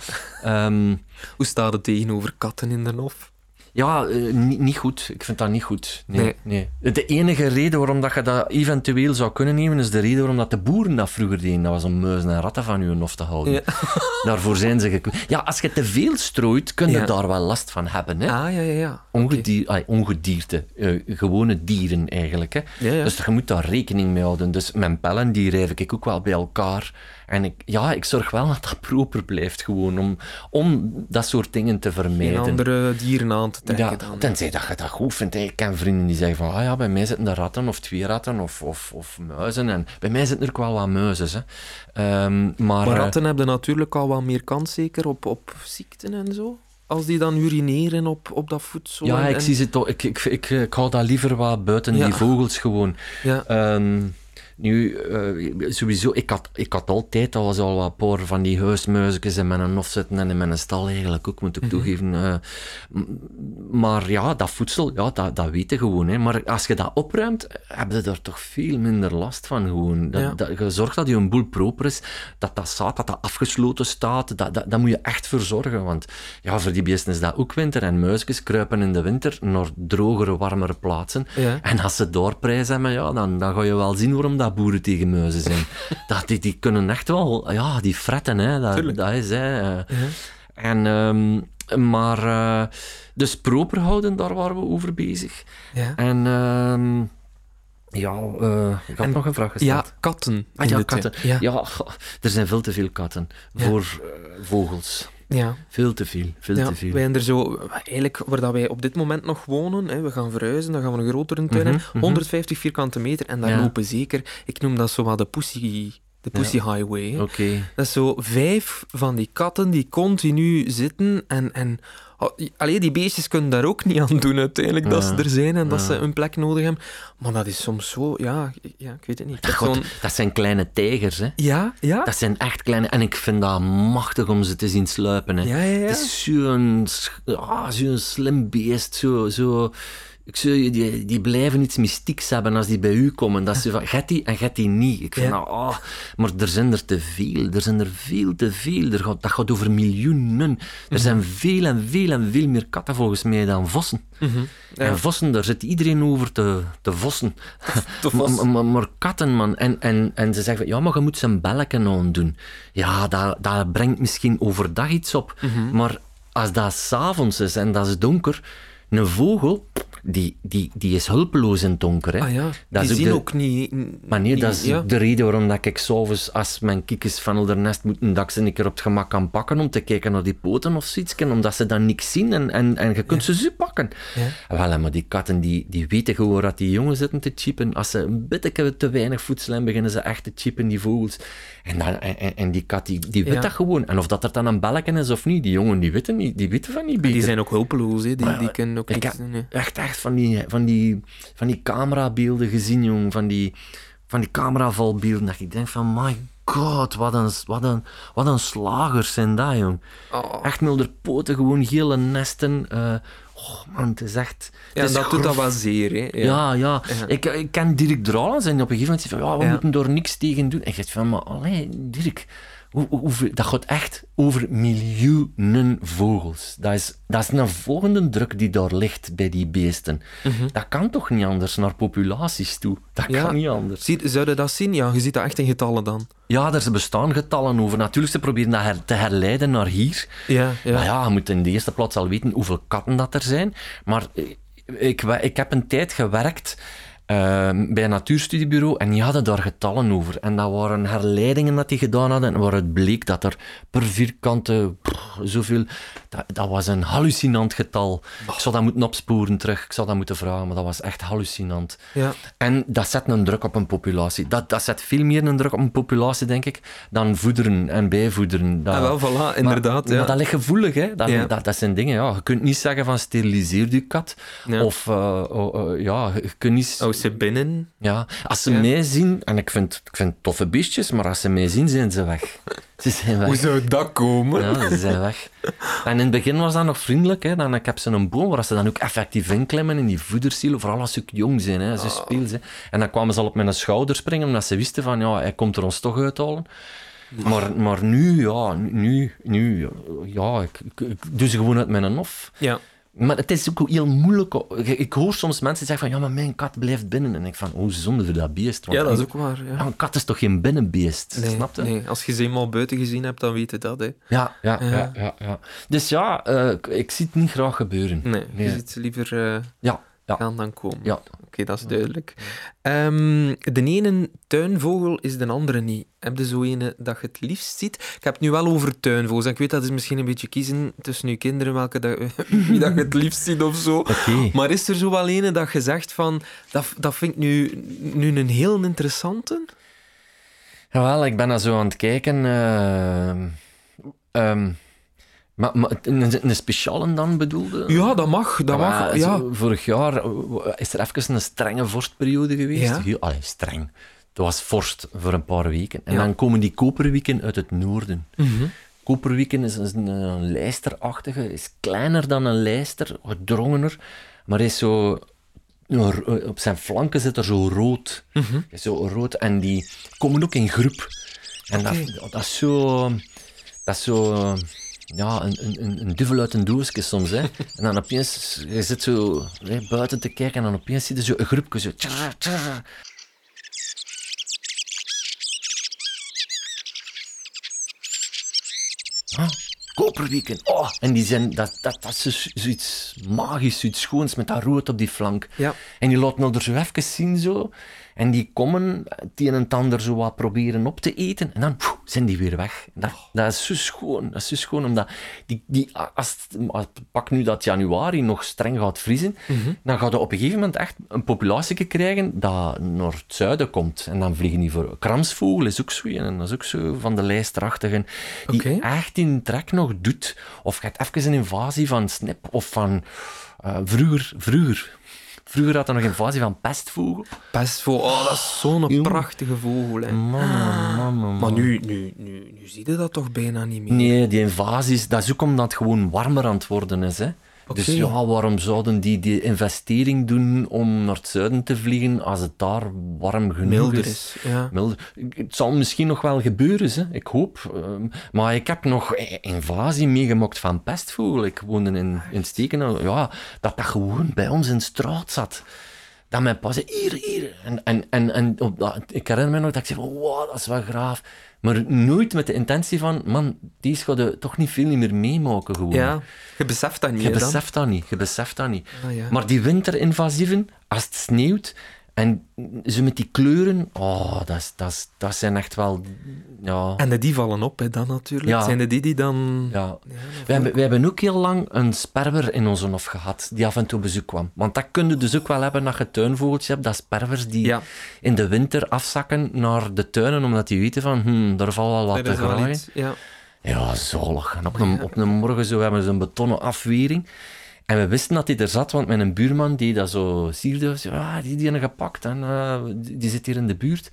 Ehm, Hoe staat het tegenover katten in de hof? Ja, eh, niet, niet goed. Ik vind dat niet goed. Nee, Nee. nee. De enige reden waarom dat je dat eventueel zou kunnen nemen, is de reden waarom dat de boeren dat vroeger deden. Dat was om muizen en ratten van je hof te houden. Ja. Daarvoor zijn ze gekwe- Ja, als je te veel strooit, kun je Ja. daar wel last van hebben. Hè? Ah, ja, ja, ja. Ongedier, ongedierte, eh, gewone dieren eigenlijk. Hè? Ja. Dus je moet daar rekening mee houden. Dus mijn pellen, die rijf ik ook wel bij elkaar. En ik, ja, ik zorg wel dat dat proper blijft gewoon, om, om dat soort dingen te Geen vermijden. andere dieren aan te trekken Ja, dan. tenzij dat je dat goed vindt. hè. Ik ken vrienden die zeggen van, ah ja, bij mij zitten er ratten of twee ratten of, of, of muizen. En bij mij zitten er ook wel wat muizen. Hè. Ehm, maar, Maar eh, ratten hebben natuurlijk al wat meer kans, zeker, op, op ziekten en zo. Als die dan urineren op, op dat voedsel. ja, en- ik zie ze toch. Ik, ik, ik, ik hou dat liever wat buiten Ja. die vogels gewoon. Ja, Ehm, nu, eh, sowieso, ik had, ik had altijd al zo wat paar van die huismuisjes in mijn hof zitten en in mijn stal eigenlijk ook, moet ik Mhm. toegeven. eh. Maar ja, dat voedsel, ja, dat, dat weet je gewoon. Hè. Maar als je dat opruimt, heb je er toch veel minder last van gewoon. Dat, Ja. dat, je zorgt dat je een boel proper is, dat dat zaad, dat dat afgesloten staat, dat, dat, dat moet je echt voor zorgen. Want ja, voor die beesten is dat ook winter en muisjes kruipen in de winter naar drogere, warmere plaatsen. Ja. En als ze doorprijs hebben, ja, dan, dan ga je wel zien waarom dat boeren tegen muizen zijn. dat, die, die kunnen echt wel, ja, die fretten, hè. Dat, dat is, hè. eh. En, ehm, maar, eh, dus proper houden, daar waren we over bezig. ja. En, ehm, ja, eh, ik had En- nog een vraag gesteld. ja katten. Ah, ja, katten. Ja. Ja, goh, er zijn veel te veel katten Ja. voor vogels. Ja. Veel te veel, veel Ja, te veel. wij hebben er zo, eigenlijk waar dat wij op dit moment nog wonen, hè, we gaan verhuizen, dan gaan we een grotere tuin Mhm, hebben, mhm. 150 vierkante meter, en daar Ja. lopen zeker, ik noem dat zo wat de pussy, de pussy highway. Dat is zo vijf van die katten die continu zitten en... en allee, die beestjes kunnen daar ook niet aan doen uiteindelijk, dat ze er zijn en dat Ja. ze een plek nodig hebben. Maar dat is soms zo, ja, ja ik weet het niet. God, zo'n- dat zijn kleine tijgers, hè. Ja, ja. Dat zijn echt kleine... En ik vind dat machtig om ze te zien sluipen, hè. Ja, ja, ja. Het is zo'n ah, zo'n slim beest, zo... zo ik zou, die, die blijven iets mystieks hebben als die bij u komen. Dat ze van, get die en get die niet. Ik vind Ja. dat, ah, maar er zijn er te veel. Er zijn er veel te veel. Er gaat, dat gaat over miljoenen. Mhm. Er zijn veel en veel en veel meer katten volgens mij dan vossen. Mhm. Ja. En vossen, daar zit iedereen over te, te vossen. Te Maar, maar, maar katten, man. En, en, en ze zeggen, van, ja, maar je moet een belletje aan doen. Ja, dat, dat brengt misschien overdag iets op. Mhm. Maar als dat s'avonds is en dat is donker, een vogel, die, die, die is hulpeloos in het donker. Hè. Ah ja, Dat die is ook zien de- ook niet... Maar nee, niet- dat is ja. de reden waarom dat ik s'avonds, als mijn kiekjes van onder nest moeten, dat ik ze een keer op het gemak kan pakken om te kijken naar die poten of zoiets, omdat ze dan niks zien en, en, en je kunt ze zo pakken. Ja. Wel, maar die katten die, die weten gewoon dat die jongen zitten te chippen. Als ze een beetje te weinig voedsel hebben, beginnen ze echt te chippen, die vogels. En, dan, en, en- die kat, die, die weet dat gewoon. En of dat er dan een belletje is of niet, die jongen die weten, niet, die weten van niet beter. Die zijn ook hulpeloos, hè. Die, die kunnen ook ik heb echt, echt van die, van die, van die camerabeelden gezien, jong. Van die, van die cameravalbeelden. Dat ik denk van, my god, wat een, wat een, wat een slagers zijn dat, jong. Oh. Echt met de poten, gewoon gele nesten. eh, oh man, het is echt... Ja, is dat doet dat wel zeer, hè. Ja, ja. Ja. Ik, ik ken Dirk Dralen en op een gegeven moment zei van, ja, we moeten daar niks tegen doen. En je zegt van, maar allee, Dirk, dat gaat echt over miljoenen vogels. Dat is, dat is een volgende druk die daar ligt bij die beesten. Dat kan toch niet anders naar populaties toe? Dat Ja. kan niet anders. Zie, zou je dat zien? Ja, je ziet dat echt in getallen dan. Ja, er bestaan getallen over. Natuurlijk, ze proberen dat her- te herleiden naar hier. Ja, ja. Maar ja, je moet in de eerste plaats al weten hoeveel katten dat er zijn. Maar eh, ik, we- ik heb een tijd gewerkt eh, bij een natuurstudiebureau en die hadden daar getallen over. En dat waren herleidingen dat die gedaan hadden en waaruit bleek dat er per vierkante zoveel... Dat, dat was een hallucinant getal. Ik zou dat moeten opsporen terug. Ik zou dat moeten vragen, maar dat was echt hallucinant. Ja. En dat zet een druk op een populatie. Dat, dat zet veel meer een druk op een populatie, denk ik, dan voederen en bijvoederen. Dat, Ah, wel, voilà, inderdaad. maar, ja. maar dat ligt gevoelig, hè. Dat, Ja. dat, dat zijn dingen, ja. Je kunt niet zeggen van steriliseer je kat. Ja. Of, eh, oh, eh, ja, je kunt niet... Oh, ze binnen. Ja, als ze Ja. mij zien, en ik vind, ik vind toffe beestjes, maar als ze mij zien, zijn ze weg. Ze zijn weg. Hoe zou dat komen? Ja, ze zijn weg. En in het begin was dat nog vriendelijk. Hè. Dan, ik heb ze een boom waar ze dan ook effectief inklimmen in die voedersiel, vooral als ze jong zijn, hè, ze speels. Hè. En dan kwamen ze al op mijn schouder springen, omdat ze wisten van, ja, hij komt er ons toch uithalen. Maar, maar nu, ja, nu, nu, ja, ik, ik, ik doe ze gewoon uit mijn hof. Ja. Maar het is ook heel moeilijk. Ik, hoor soms mensen zeggen van, ja, maar mijn kat blijft binnen. En ik van, oh, zonde voor dat beest. Want ja, dat is ook waar. Ja. een kat is toch geen binnenbeest, Nee, snap je? nee, als je ze eenmaal buiten gezien hebt, dan weet je dat. Hè. Ja, ja, ja, Ja. ja, ja. Dus ja, eh, ik- zie het niet graag gebeuren. Nee, Nee. je ziet liever eh, Ja, ja, gaan dan komen. ja. Oké, dat is duidelijk. Ehm, de ene tuinvogel is de andere niet. Heb je zo ene dat je het liefst ziet? Ik heb het nu wel over tuinvogels. En ik weet dat is misschien een beetje kiezen tussen je kinderen welke dat, wie dat je het liefst ziet of zo. Maar is er zo wel ene dat je zegt van dat, dat vind ik nu, nu een heel interessante? Jawel, ik ben daar zo aan het kijken. ehm, maar, maar een, een speciale dan bedoelde? Ja, dat mag. Dat Maar mag ja. Vorig jaar eh, is er even een strenge vorstperiode geweest. Ja. Heel, allee, streng. Dat was vorst voor een paar weken. En Ja. dan komen die koperwieken uit het noorden. Mhm. Koperwieken is is een, een lijsterachtige, is kleiner dan een lijster, gedrongener, maar is zo... ro- Op zijn flanken zit er zo rood. Mhm. Zo rood. En die komen ook in groep. En dat, dat is zo... Dat is zo... Ja, een, een, een- duvel uit een doosje soms, hè. En dan opeens... Je zit zo hè, buiten te kijken en dan opeens zie je zo een groepje zo... tjara, tjara. Ah, koperwieken. Oh, en die zijn, dat, dat, dat is zo- zoiets magisch, zoiets schoons met dat rood op die flank. Ja. En die laten er zo even zien zo. En die komen het een en het ander zo wat proberen op te eten. En dan zijn die weer weg. Dat, dat is zo schoon. Dat is zo schoon, omdat die, die, als, het- pak nu dat januari nog streng gaat vriezen, dan gaat je op een gegeven moment echt een populatie krijgen dat naar het zuiden komt. En dan vliegen die voor... Kramsvogel is ook zo en dat is ook zo van de lijsterachtigen. Die echt in trek nog doet. Of gaat even een invasie van snip of van... eh, vroeger, vroeger... Vroeger had er nog een invasie van pestvogel. Pestvogel, oh, dat is zo'n prachtige vogel. Hè. Man, man, man, man. Maar nu, nu, nu, nu zie je dat toch bijna niet meer? Nee, die invasies, dat is ook omdat het gewoon warmer aan het worden is. Hè. Dus ja, waarom zouden die die investering doen om naar het zuiden te vliegen als het daar warm genoeg Milder is? Ja. Milder. Het zal misschien nog wel gebeuren, hè. ik hoop. Ehm, maar ik heb nog eh, invasie meegemaakt van pestvogel. Ik woonde in, in. Ja, dat dat gewoon bij ons in straat zat. Dat mijn pa zei, hier, hier. En, en, en, en op dat, ik herinner me nog dat ik zei, wow, dat is wel graaf. Maar nooit met de intentie van, man, die je toch niet veel meer meemaken gewoon. ja, je beseft dat niet Je beseft dat niet, je beseft dat niet. Ah, ja. Maar die winterinvasieven, als het sneeuwt en ze met die kleuren, oh, dat, dat, is, dat zijn echt wel, ja... En de die vallen op, hè, dan natuurlijk. Ja. Zijn de die die dan... ja. We hebben, we hebben ook heel lang een sperwer in onze hof gehad, die af en toe bezoek kwam. Want dat kun je dus ook wel hebben als je tuinvogeltjes hebt, dat sperwers die Ja. in de winter afzakken naar de tuinen, omdat die weten van, hm, daar valt wel wat Dat te graaien. Ja. Ja, zalig. En op een, op een morgen zo hebben ze een betonnen afwering. En we wisten dat hij er zat, want mijn buurman die dat zo sierde, zei, ah, die die gepakt en eh, die, die zit hier in de buurt.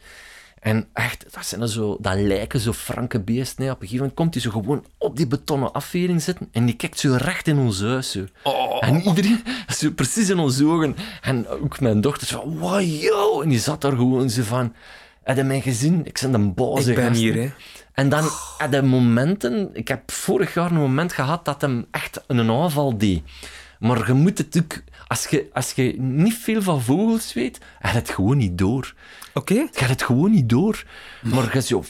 En echt, dat, zijn er zo, dat lijken zo franke beesten. hè. Op een gegeven moment komt hij zo gewoon op die betonnen afwering zitten en die kijkt zo recht in ons huis. Zo. Oh. En iedereen, zo precies in onze ogen. En ook mijn dochter zo van, wow, yo! En die zat daar gewoon zo van... Heb je mij gezien? Ik ben een boze Ik ben hier, hè. En dan hij momenten... Ik heb vorig jaar een moment gehad dat hem echt een aanval deed. Maar je moet het ook... Als je, als je niet veel van vogels weet, je het gewoon niet door. Oké. Je hebt het gewoon niet door. Maar je zo,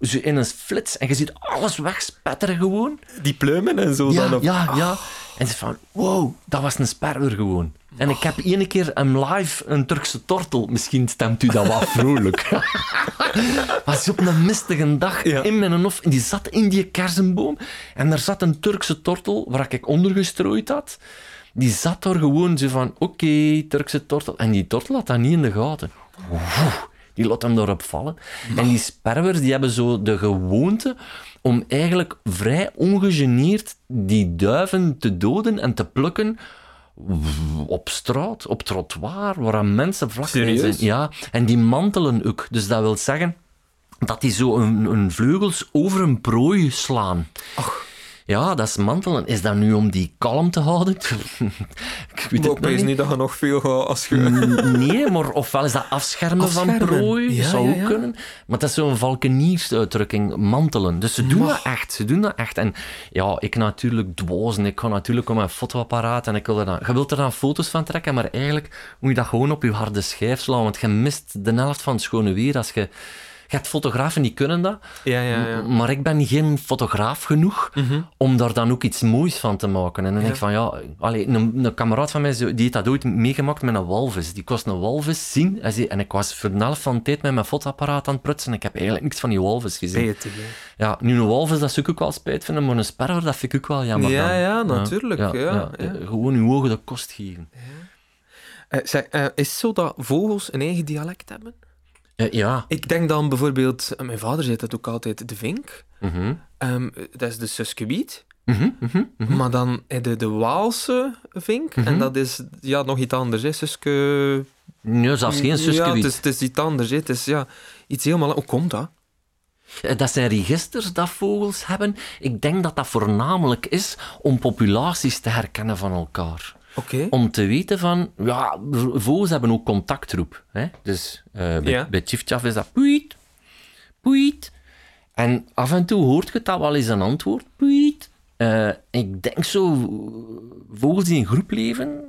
zo in een flits en je ziet alles wegspetteren gewoon. Die pluimen en zo Ja, dan. Of... ja, ja. En ze van, wow, dat was een sperwer gewoon. En ik heb ene keer hem live een Turkse tortel. Misschien stemt u dat wat vrolijk. was op een mistige dag Ja. in mijn hof. En die zat in die kersenboom. En er zat een Turkse tortel waar ik ondergestrooid had. Die zat daar gewoon zo van, oké, Turkse tortel. En die tortel had dat niet in de gaten. Die laat hem daarop vallen. En die sperwers die hebben zo de gewoonte om eigenlijk vrij ongegeneerd die duiven te doden en te plukken op straat, op trottoir, waar mensen vlak Serieus? zijn. Ja, en die mantelen ook. Dus dat wil zeggen dat die zo een vleugels over een prooi slaan. Ja, dat is mantelen. Is dat nu om die kalm te houden? ik weet weet niet. niet dat je nog veel gaat als je... Nee, maar ofwel is dat afschermen, van prooi. Ja, zou ja, ook ja. kunnen. Maar dat is zo'n valkeniersuitdrukking, mantelen. Dus ze doen dat echt. Ze doen dat echt. En ja, ik natuurlijk dwazen. Ik ga natuurlijk op mijn fotoapparaat en ik wil er dan... Je wilt er dan foto's van trekken, maar eigenlijk moet je dat gewoon op je harde schijf slaan, want je mist de helft van het schone weer als je... Hebt fotografen die kunnen dat, Ja, ja, ja. maar ik ben geen fotograaf genoeg om daar dan ook iets moois van te maken. En dan denk ik van, ja... Allee, een, een kameraad van mij die heeft dat ooit meegemaakt met een walvis. Die kost een walvis zien. Zei- En ik was voor de van de tijd met mijn fotoapparaat aan het prutsen. En ik heb eigenlijk niks van die walvis gezien. Beter. Ja, nu een walvis, dat zou ik ook wel spijt vinden, maar een sperwer, dat vind ik ook wel jammer. Ja, dan. ja, natuurlijk, ja, ja. Gewoon uw ogen de kost geven. Eh, zeg, eh, is het zo dat vogels een eigen dialect hebben? Eh, ja. Ik denk dan bijvoorbeeld... eh, Mijn vader zei dat ook altijd, de vink. Mhm. Ehm, dat is de Suskebiet. Mhm, mhm. Maar dan heb je de Waalse vink. En dat is ja, nog iets anders. Hè. Suske... Nee, zelfs geen Ja, suskewiet. het is, het is iets anders. Hè. Het is ja, iets helemaal... Hoe komt dat? Eh, Dat zijn registers dat vogels hebben. Ik denk dat dat voornamelijk is om populaties te herkennen van elkaar. Om te weten van, ja, vogels hebben ook contactroep. Hè? Dus eh, bij, Ja. bij Tjiftjaf is dat puit, puit. En af en toe hoort je dat wel eens een antwoord, puit. Eh, ik denk zo, vogels die in groep leven,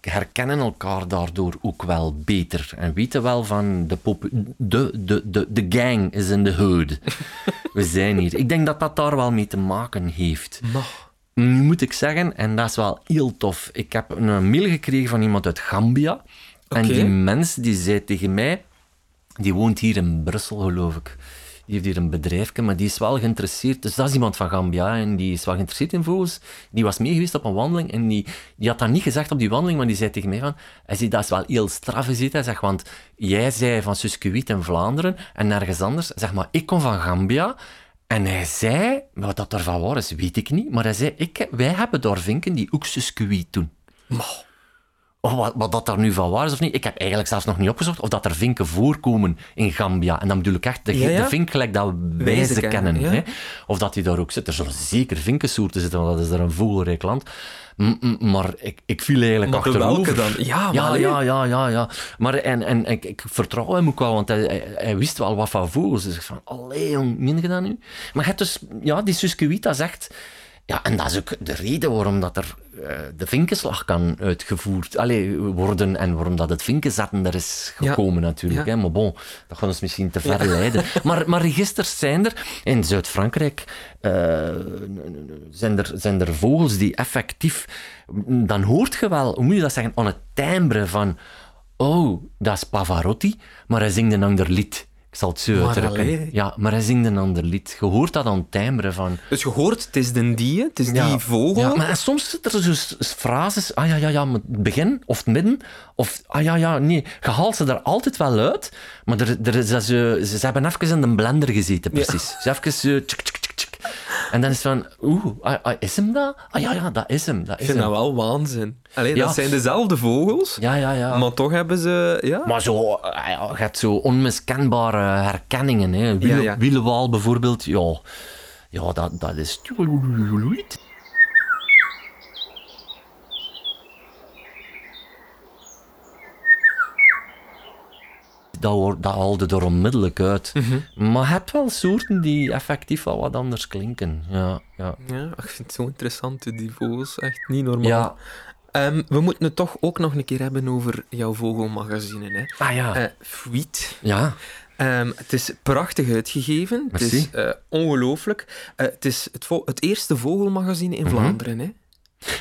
herkennen elkaar daardoor ook wel beter. En weten wel van, de, de, de, de gang is in de hood. We zijn hier. Ik denk dat dat daar wel mee te maken heeft. Mag. Nu moet ik zeggen, en dat is wel heel tof, ik heb een mail gekregen van iemand uit Gambia. En die mens die zei tegen mij, die woont hier in Brussel, geloof ik. Die heeft hier een bedrijfje, maar die is wel geïnteresseerd. Dus dat is iemand van Gambia en die is wel geïnteresseerd in vogels. Die was mee geweest op een wandeling en die, die had dat niet gezegd op die wandeling, maar die zei tegen mij van, hij zei, dat is wel heel straf, hij zei, hij zegt, want jij zei van Suskewiet in Vlaanderen en nergens anders. Zeg maar, ik kom van Gambia en hij zei, wat dat ervan waar is, weet ik niet, maar hij zei, ik, wij hebben daar vinken die ook Suskewiet doen. Of wat, wat dat daar nu van waar is of niet. Ik heb eigenlijk zelfs nog niet opgezocht of dat er vinken voorkomen in Gambia. En dan bedoel ik echt de, Ja, ja. de vink gelijk dat wij Wij ze kennen. kennen, ja. hè. Of dat die daar ook zit. Er zullen zeker vinkensoorten zitten, want dat is er een vogelrijk land. M- m- maar ik, ik viel eigenlijk Maar achterover. welke dan? Ja, ja, ja, ja, ja, ja. Maar en, en ik, ik vertrouw hem ook wel, want hij, hij, hij wist wel wat van vogels. Dus ik van, allee jong, je dat nu? Maar je hebt dus, ja, die Suskewiet, zegt... Ja, en dat is ook de reden waarom dat er eh, de vinkenslag kan uitgevoerd allee, worden en waarom dat het vinkenzetten er is Ja. gekomen natuurlijk. Ja. Hè? Maar bon, dat gaat ons misschien te ver leiden. Maar, maar registers zijn er. In Zuid-Frankrijk eh, zijn, er, zijn er vogels die effectief... Dan hoort je wel, hoe moet je dat zeggen, aan het timbre van... Oh, dat is Pavarotti, maar hij zingt een ander lied. Ik zal het zo uitdrukken. Ja, maar hij zingt een ander lied. Je hoort dat aan het timbre van... Dus je hoort, het is de die, het is die vogel. Ja, maar soms zitten er zo frases, ah ja, ja, ja, het begin of het midden, of ah ja, ja, nee. Je haalt ze er altijd wel uit, maar er, er zo, ze, ze hebben even in de blender gezeten, precies. Ze even zo, tsk, tsk, tsk, tsk. En dan is het van, oeh, ah, ah, is hem dat? Ah ja, ja, dat is hem, dat Ik is vind hem. dat wel waanzin. Allee, Ja. Dat zijn dezelfde vogels, Ja, ja, ja. maar toch hebben ze... Ja? Maar zo, ah ja, je hebt zo onmiskenbare herkenningen. Hè. Wiele, Ja, ja. Wielewaal bijvoorbeeld, ja, ja dat, dat is... dat, haalde er onmiddellijk uit. Mhm. Maar je hebt wel soorten die effectief wel wat anders klinken. Ja, ja. Ja, ik vind het zo interessant, die vogels. Echt niet normaal. ja. Ehm, we moeten het toch ook nog een keer hebben over jouw vogelmagazine. Hè? Ah ja. Eh, Fweet. ja. Ehm, het is prachtig uitgegeven. Het is eh, ongelooflijk. Eh, het is het eerste vogelmagazine in Mhm. Vlaanderen. Hè?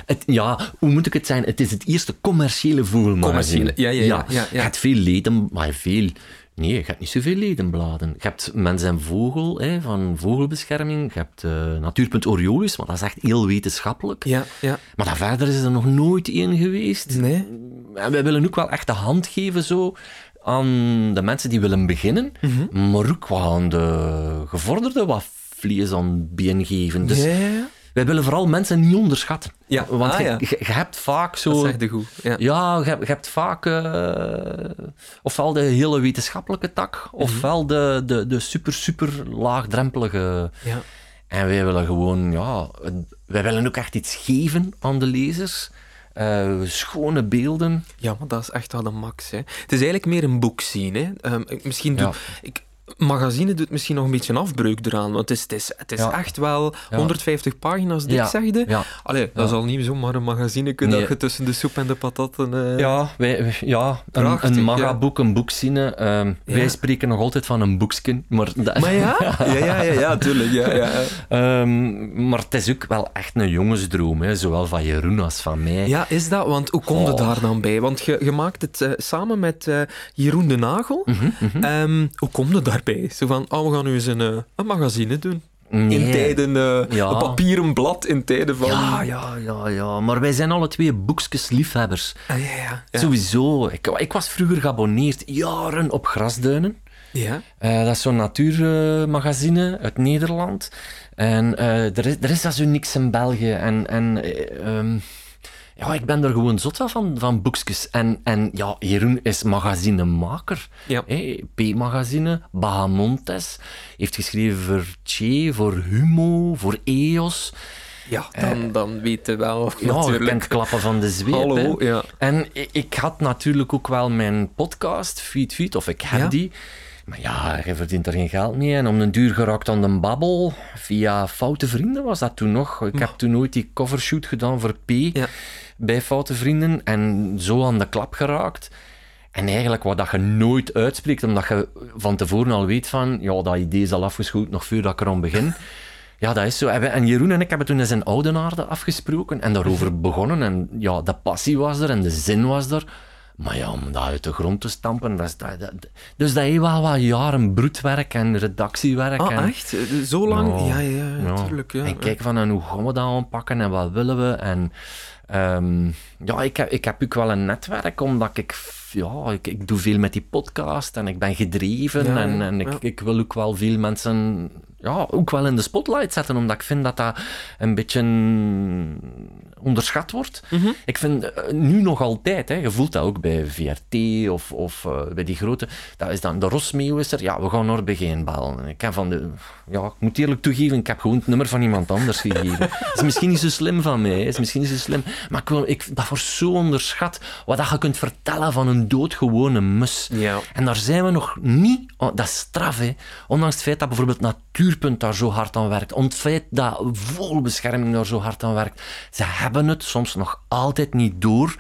Het, ja, hoe moet ik het zijn? Het is het eerste commerciële vogelmagazine. Commerciële, ja, ja, ja, ja, hebt veel leden, maar veel... Nee, je hebt niet zoveel ledenbladen. Je hebt Mens en Vogel, hè, van vogelbescherming. Je hebt eh Natuurpunt Oriolus, maar dat is echt heel wetenschappelijk. Ja, ja. Maar daar verder is er nog nooit één geweest. Nee. En wij willen ook wel echt de hand geven zo aan de mensen die willen beginnen, Mhm. maar ook wel aan de gevorderden wat vlees aan been geven. Dus ja, ja, ja. Wij willen vooral mensen niet onderschatten. Ja, Want ah, je, ja. je- je hebt vaak zo... Dat zeg je goed. Ja. Ja, je, hebt- je hebt vaak eh, ofwel de hele wetenschappelijke tak, Mhm. ofwel de, de, de super, super laagdrempelige. Ja. En wij willen gewoon, ja, wij willen ook echt iets geven aan de lezers. Eh, schone beelden. Ja, maar dat is echt wel de max. Hè. Het is eigenlijk meer een boek zien. Hè. Ehm, misschien Ja. doe, ik, magazine doet misschien nog een beetje een afbreuk eraan, want het is, het is, het is Ja. echt wel Ja. 150 pagina's dik, Ja. zegde. Ja. Allee, dat Ja. zal niet zomaar een magazine kunnen Nee. je tussen de soep en de patatten... eh, Ja, wij, ja een, Prachtig, een magaboek, een boekzine. ehm, Ja. Wij spreken nog altijd van een boekskin. Maar, dat- Maar ja, ja, ja, ja, ja tuurlijk. Ja, ja. Ehm, maar het is ook wel echt een jongensdroom, hè, zowel van Jeroen als van mij. ja, is dat? Want hoe kom je Oh. daar dan bij? Want je, je maakt het eh, samen met eh, Jeroen de Nagel. Mhm, Ehm, hoe kom je daarbij? Zo van, oh, we gaan nu eens een, eh, een magazine doen. In tijden, Ja. een papieren blad in tijden van... Ja, ja, ja, ja. Maar wij zijn alle twee boekjesliefhebbers. Ah, ja, ja. ja. Sowieso. Ik, ik was vroeger geabonneerd, jaren op Grasduinen. Ja. Eh, dat is zo'n natuurmagazine uit Nederland. En er, is, er is dat zo niks in België. En, en eh, ehm, ja, ik ben er gewoon zot van, van, boekjes. En, en ja, Jeroen is magazinemaker. Ja. Hey, P-magazine, Bahamontes. Heeft geschreven voor Che, voor Humo, voor EOS. Ja, dan, dan weet je wel, Ja, je natuurlijk. kent klappen van de zweep. Hallo, ja. En ik, ik had natuurlijk ook wel mijn podcast, Feed Feed, of ik heb Ja. die. Maar ja, je verdient er geen geld mee. En om een duur geraakt aan de babbel, via Foute Vrienden was dat toen nog. Ik heb toen ooit die covershoot gedaan voor P, Ja. Bij Foute Vrienden. En zo aan de klap geraakt. En eigenlijk wat dat je nooit uitspreekt, omdat je van tevoren al weet van, ja, dat idee is al afgeschoten nog voordat ik eraan begin. Ja, dat is zo. En Jeroen en ik hebben toen eens in Oudenaarde afgesproken en daarover begonnen. En ja, de passie was er en de zin was er. Maar ja, om dat uit de grond te stampen, dat is, dat, dat- dus dat heeft wel wat jaren broedwerk en redactiewerk. Ah, en, echt? Zo lang? Ja, ja, ja, ja. natuurlijk. Ja. En kijk van en hoe gaan we dat aanpakken en wat willen we. En ehm, ja, ik heb, ik heb ook wel een netwerk, omdat ik, ja, ik, ik doe veel met die podcast en ik ben gedreven. Ja, en en ik, ja. ik wil ook wel veel mensen ja, ook wel in de spotlight zetten, omdat ik vind dat dat een beetje onderschat wordt. Mhm. Ik vind eh, nu nog altijd, hè, je voelt dat ook bij VRT of, of eh, bij die grote, dat is dan de Rosmeeuw is er, ja, we gaan naar begin bellen. Ik heb van de, ja, ik moet eerlijk toegeven, ik heb gewoon het nummer van iemand anders gegeven. is misschien niet zo slim van mij, is misschien niet zo slim, maar ik wil, ik, dat wordt zo onderschat, wat dat je kunt vertellen van een doodgewone mus. Ja. En daar zijn we nog niet, oh, dat is straf, hè. ondanks het feit dat bijvoorbeeld Natuurpunt daar zo hard aan werkt, ondanks het feit dat vogelbescherming daar zo hard aan werkt. Ze hebben het soms nog altijd niet door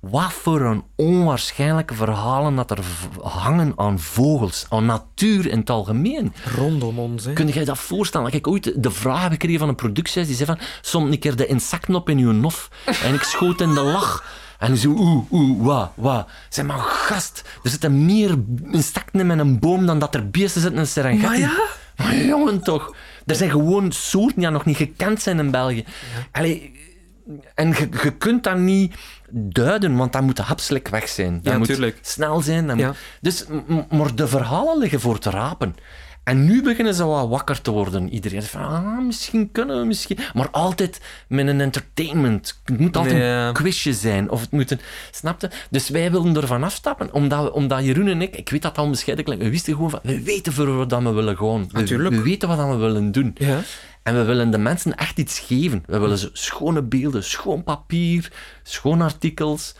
wat voor een onwaarschijnlijke verhalen dat er hangen aan vogels, aan natuur in het algemeen. Rondom ons, hè. Kun je je dat voorstellen? Ik ooit de vraag heb gekregen van een productiehuis, die zei van, som een keer de insecten op in uw nof. En ik schoot in de lach. En zo, oeh, oeh, wat, wat. Zeg maar, gast, er zitten meer insecten in mijn boom dan dat er beesten zitten in Serengeti. Maar ja? Maar jongen toch. Er zijn gewoon soorten die nog niet gekend zijn in België. Allee, en je, kunt dat niet duiden, want dat moet hapselijk weg zijn. Dat Ja, moet tuurlijk. snel zijn. dat Ja. moet- Dus, maar de verhalen liggen voor te rapen. En nu beginnen ze wat wakker te worden. Iedereen zegt van, ah, misschien kunnen we, misschien... Maar altijd met een entertainment. Het moet altijd een quizje zijn. Of het moet een... Snapte? Dus wij wilden ervan afstappen, omdat, we, omdat Jeroen en ik... Ik weet dat al bescheiden klinkt. We wisten gewoon van... We weten voor wat we willen gaan. We, Natuurlijk. we weten wat we willen doen. Ja. En we willen de mensen echt iets geven. We willen ze schone beelden, schoon papier, schoon artikels.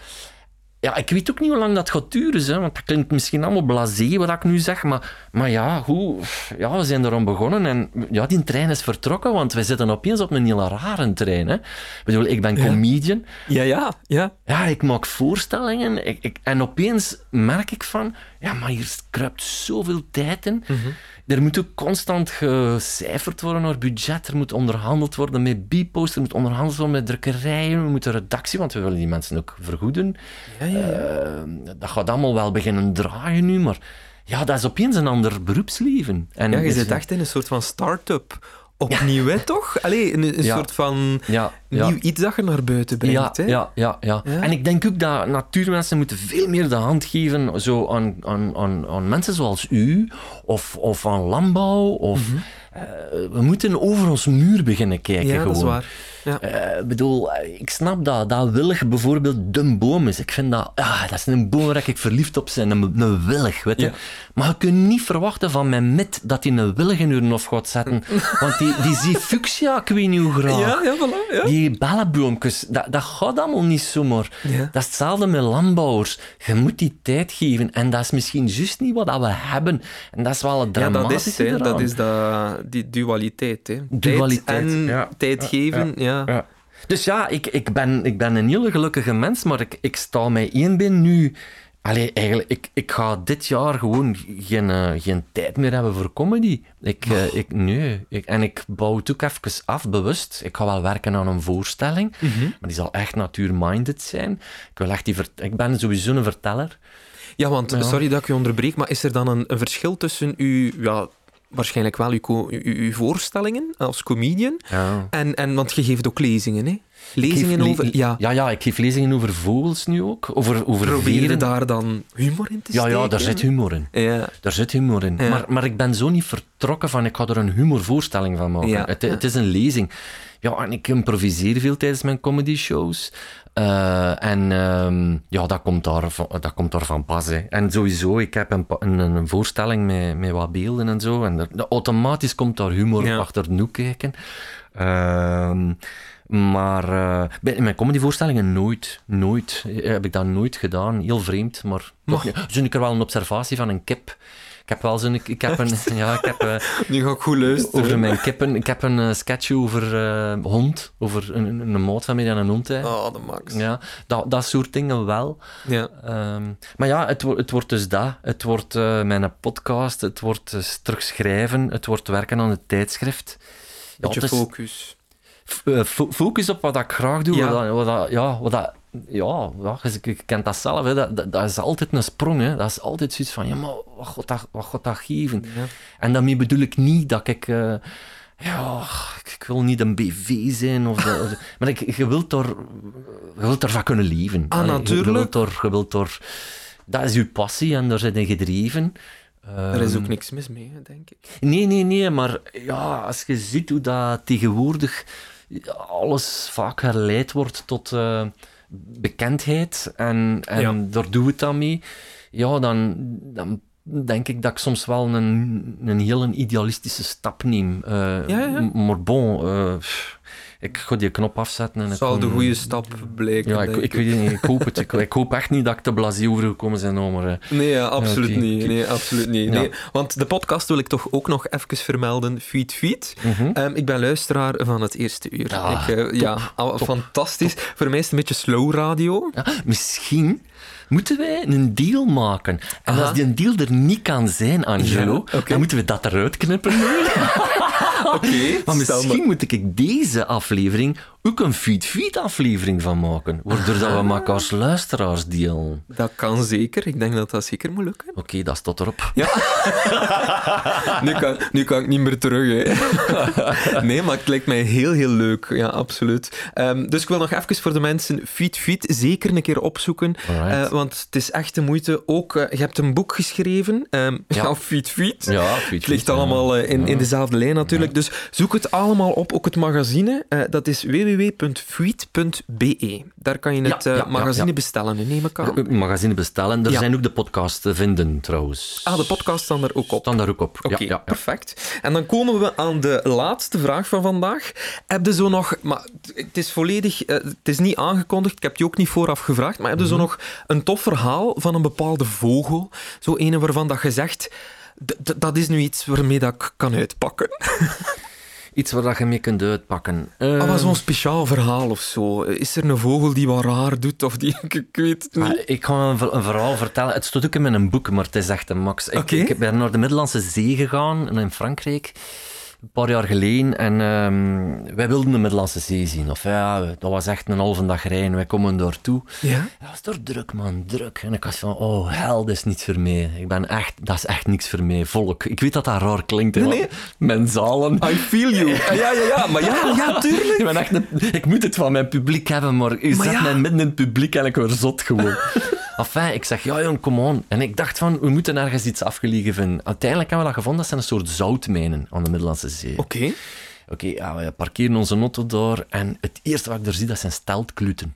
Ja, ik weet ook niet hoe lang dat gaat duren, hè, want dat klinkt misschien allemaal blasé wat ik nu zeg, maar, maar ja, goed, ja, we zijn erom begonnen en ja, die trein is vertrokken, want wij zitten opeens op een hele rare trein. Hè. Ik bedoel, ik ben comedian. Ja, ja, ja. Ja, ik maak voorstellingen ik, ik, en opeens merk ik van, ja, maar hier kruipt zoveel tijd in. Er moet ook constant gecijferd worden naar budget, er moet onderhandeld worden met B-post, er moet onderhandeld worden met drukkerijen, we moeten redactie, want we willen die mensen ook vergoeden. Ja, ja, ja. Eh, dat gaat allemaal wel beginnen draaien nu, maar ja, dat is opeens een ander beroepsleven. En Ja, je is- zit echt in een soort van start-up. Opnieuw, hè, toch? Allee, een, soort van nieuw iets dat je naar buiten brengt, ja, hè? ja, ja, ja. En ik denk ook dat natuurmensen moeten veel meer de hand geven zo aan, aan, aan, aan mensen zoals u, of, of aan landbouw. Of, eh, we moeten over ons muur beginnen kijken. Mhm. Ja, gewoon. dat is waar. Ja. Eh, Ik bedoel, ik snap dat, dat willig bijvoorbeeld de boom is. Ik vind dat, ah, dat is een boom waar ik verliefd op ben, een, een willig, weet je. Ja. Maar je kunt niet verwachten van mijn mit dat hij een willig in uw hof gaat zetten. Want die, die ziet fuchsia, ik weet niet hoe graag. Ja, ja, voilà. Ja. Die bellenboompjes, dat, dat gaat allemaal niet zomaar. Dat is hetzelfde met landbouwers. Je moet die tijd geven. En dat is misschien juist niet wat dat we hebben. En dat is wel het Ja, dat dramatische is, dat is dat, die dualiteit. Hè. Dualiteit, tijd en tijd geven, ja. Ja. Dus ja, ik, ik, ben, ik ben een hele gelukkige mens, maar ik, ik sta mij één bin nu... Allee, eigenlijk, ik, ik ga dit jaar gewoon geen, eh, geen tijd meer hebben voor comedy. Ik, eh, ik, nee. Ik, en ik bouw het ook even af, bewust. Ik ga wel werken aan een voorstelling, Mhm. maar die zal echt natuurminded zijn. Ik, wil echt die ik ben sowieso een verteller. Ja, want, Ja. sorry dat ik je onderbreek, maar is er dan een, een verschil tussen uw, ja, waarschijnlijk wel uw, uw, uw voorstellingen als comedian, Ja. en, en, want je geeft ook lezingen, hè? Lezingen le- over... Ja, ja, ja, ik geef lezingen over vogels nu ook. Over, over probeer veren. daar dan humor in te Ja, steken? ja, daar zit humor in. Ja, Daar zit humor in. Ja. Maar, maar ik ben zo niet vertrokken van ik ga er een humorvoorstelling van maken. Ja. Het, het is een lezing. Ja, en ik improviseer veel tijdens mijn comedy shows. Eh, en ehm, ja, dat komt, daar, van- dat komt daar van pas. Hè. En sowieso, ik heb een, een, een voorstelling met, met wat beelden en zo. En er, automatisch komt daar humor achter de hoek kijken. Ehm, maar bij in mijn comedyvoorstellingen nooit, nooit. eh, Heb ik dat nooit gedaan. Heel vreemd, maar toch. Zo ik er wel een observatie van een kip. Ik heb wel zo'n... Ik heb een... Ja, ik heb... eh, nu ga ik goed luisteren. over mijn kippen. Ik heb een sketch over hond. Over een, een, een maat van mij die een hond. Oh, de max. Ja, dat, dat soort dingen wel. Ja. Ehm, maar ja, het, het wordt dus dat. Het wordt mijn podcast. Het wordt terugschrijven. Het wordt werken aan het tijdschrift. Ja, Beetje focus. Eh, fo- focus op wat ik graag doe. Ja. Wat, dat- wat, ja, wat dat, ja, je, je kent dat zelf. Hè. Dat, dat, dat is altijd een sprong. Hè. Dat is altijd zoiets van, ja, maar wat gaat dat, wat gaat dat geven? Ja. En daarmee bedoel ik niet dat ik... eh, ja, ik, wil niet een BV zijn. Of de- maar ik, je wilt er, je wilt ervan kunnen leven. Ah, Allee, je- natuurlijk. Je wilt er, je wilt er, dat is uw passie en daar zit in gedreven. Er is ook Ehm, niks mis mee, denk ik. Nee, nee, nee, maar ja, als je ziet hoe dat tegenwoordig alles vaak herleid wordt tot eh, bekendheid en, en Ja. daar doen we het dan mee, ja, dan, dan denk ik dat ik soms wel een, een heel een idealistische stap neem. Ja, ja. m- Maar bon, eh, ik ga die knop afzetten en ik zal de goede stap blijken. Ja, ik, ik weet het niet, ik hoop het. Ik, ik hoop echt niet dat ik te blasé overgekomen zijn, nou, maar... eh, Nee, ja, absoluut niet. Nee, absoluut niet. Ja. Nee. Want de podcast wil ik toch ook nog even vermelden. Feed Feed. mhm. Ehm, ik ben luisteraar van het eerste uur. Ah, ik, eh, ja, al- fantastisch. Voor mij is het een beetje slow radio. Ja, misschien moeten wij een deal maken. En Aha. als die een deal er niet kan zijn, Angelo, Ja, dan moeten we dat eruit knippen. Oké, maar misschien moet ik deze aflevering ook een feed-feed aflevering van maken. Waardoor dat we mekaars luisteraars delen. Dat kan zeker. Ik denk dat dat zeker moet lukken. Oké, dat is tot erop. Nu kan, nu kan ik niet meer terug. Hè. Nee, maar het lijkt mij heel, heel leuk. Ja, absoluut. Ehm, dus ik wil nog even voor de mensen Feed Feed zeker een keer opzoeken. Eh, want het is echt de moeite. Ook, eh, je hebt een boek geschreven. ehm Ja. ja. Feed Feed. Ja, Het feed-feed. ligt allemaal eh, in, Ja. in dezelfde lijn natuurlijk. Dus zoek het allemaal op, ook het magazine. Dat is www.fuit.be. Daar kan je het eh, ja, ja, magazine ja. bestellen, neem ik aan. Eh, Magazine bestellen. Er zijn ook de podcasts te vinden, trouwens. Ah, de podcast staan daar ook op. Staan daar ook op. Oké, Ja, ja, ja. perfect. En dan komen we aan de laatste vraag van vandaag. Heb je zo nog... Maar het is volledig... eh, Het is niet aangekondigd, ik heb die ook niet vooraf gevraagd, maar heb je zo Mhm. nog een tof verhaal van een bepaalde vogel? Zo ene waarvan dat je zegt... "D- d- Dat is nu iets waarmee dat ik kan uitpakken. Iets waar je mee kunt uitpakken. Ah, maar zo'n speciaal verhaal of zo. Is er een vogel die wat raar doet? Of die... Ik, weet het niet. Ah, Ik ga een, ver- een verhaal vertellen. Het stond ook in mijn boek, maar het is echt een max. Ik, ik ben naar de Middellandse Zee gegaan in Frankrijk. Een paar jaar geleden. En ehm, wij wilden de Middellandse Zee zien. Of ja, dat was echt een halve dag rijden. Wij komen daartoe. Ja? Dat was toch druk, man, druk. En ik was van, oh, hel, dat is niets voor mij. Ik ben echt, dat is echt niks voor mij. Volk. Ik weet dat dat raar klinkt, hè, Nee, want Mijn zalen. I feel you. Ja, ja, ja. Maar ja, ja, tuurlijk. Ik, ben echt een- ik moet het van mijn publiek hebben, maar je Maar zet ja. mij midden in het publiek en ik word zot gewoon. Enfin, ik zeg, ja jong, kom on. En ik dacht van, we moeten ergens iets afgelegen vinden. Uiteindelijk hebben we dat gevonden, dat zijn een soort zoutmijnen aan de Middellandse Zee. Oké. Oké, ja, we parkeren onze auto daar en het eerste wat ik er zie, dat zijn steltkluten.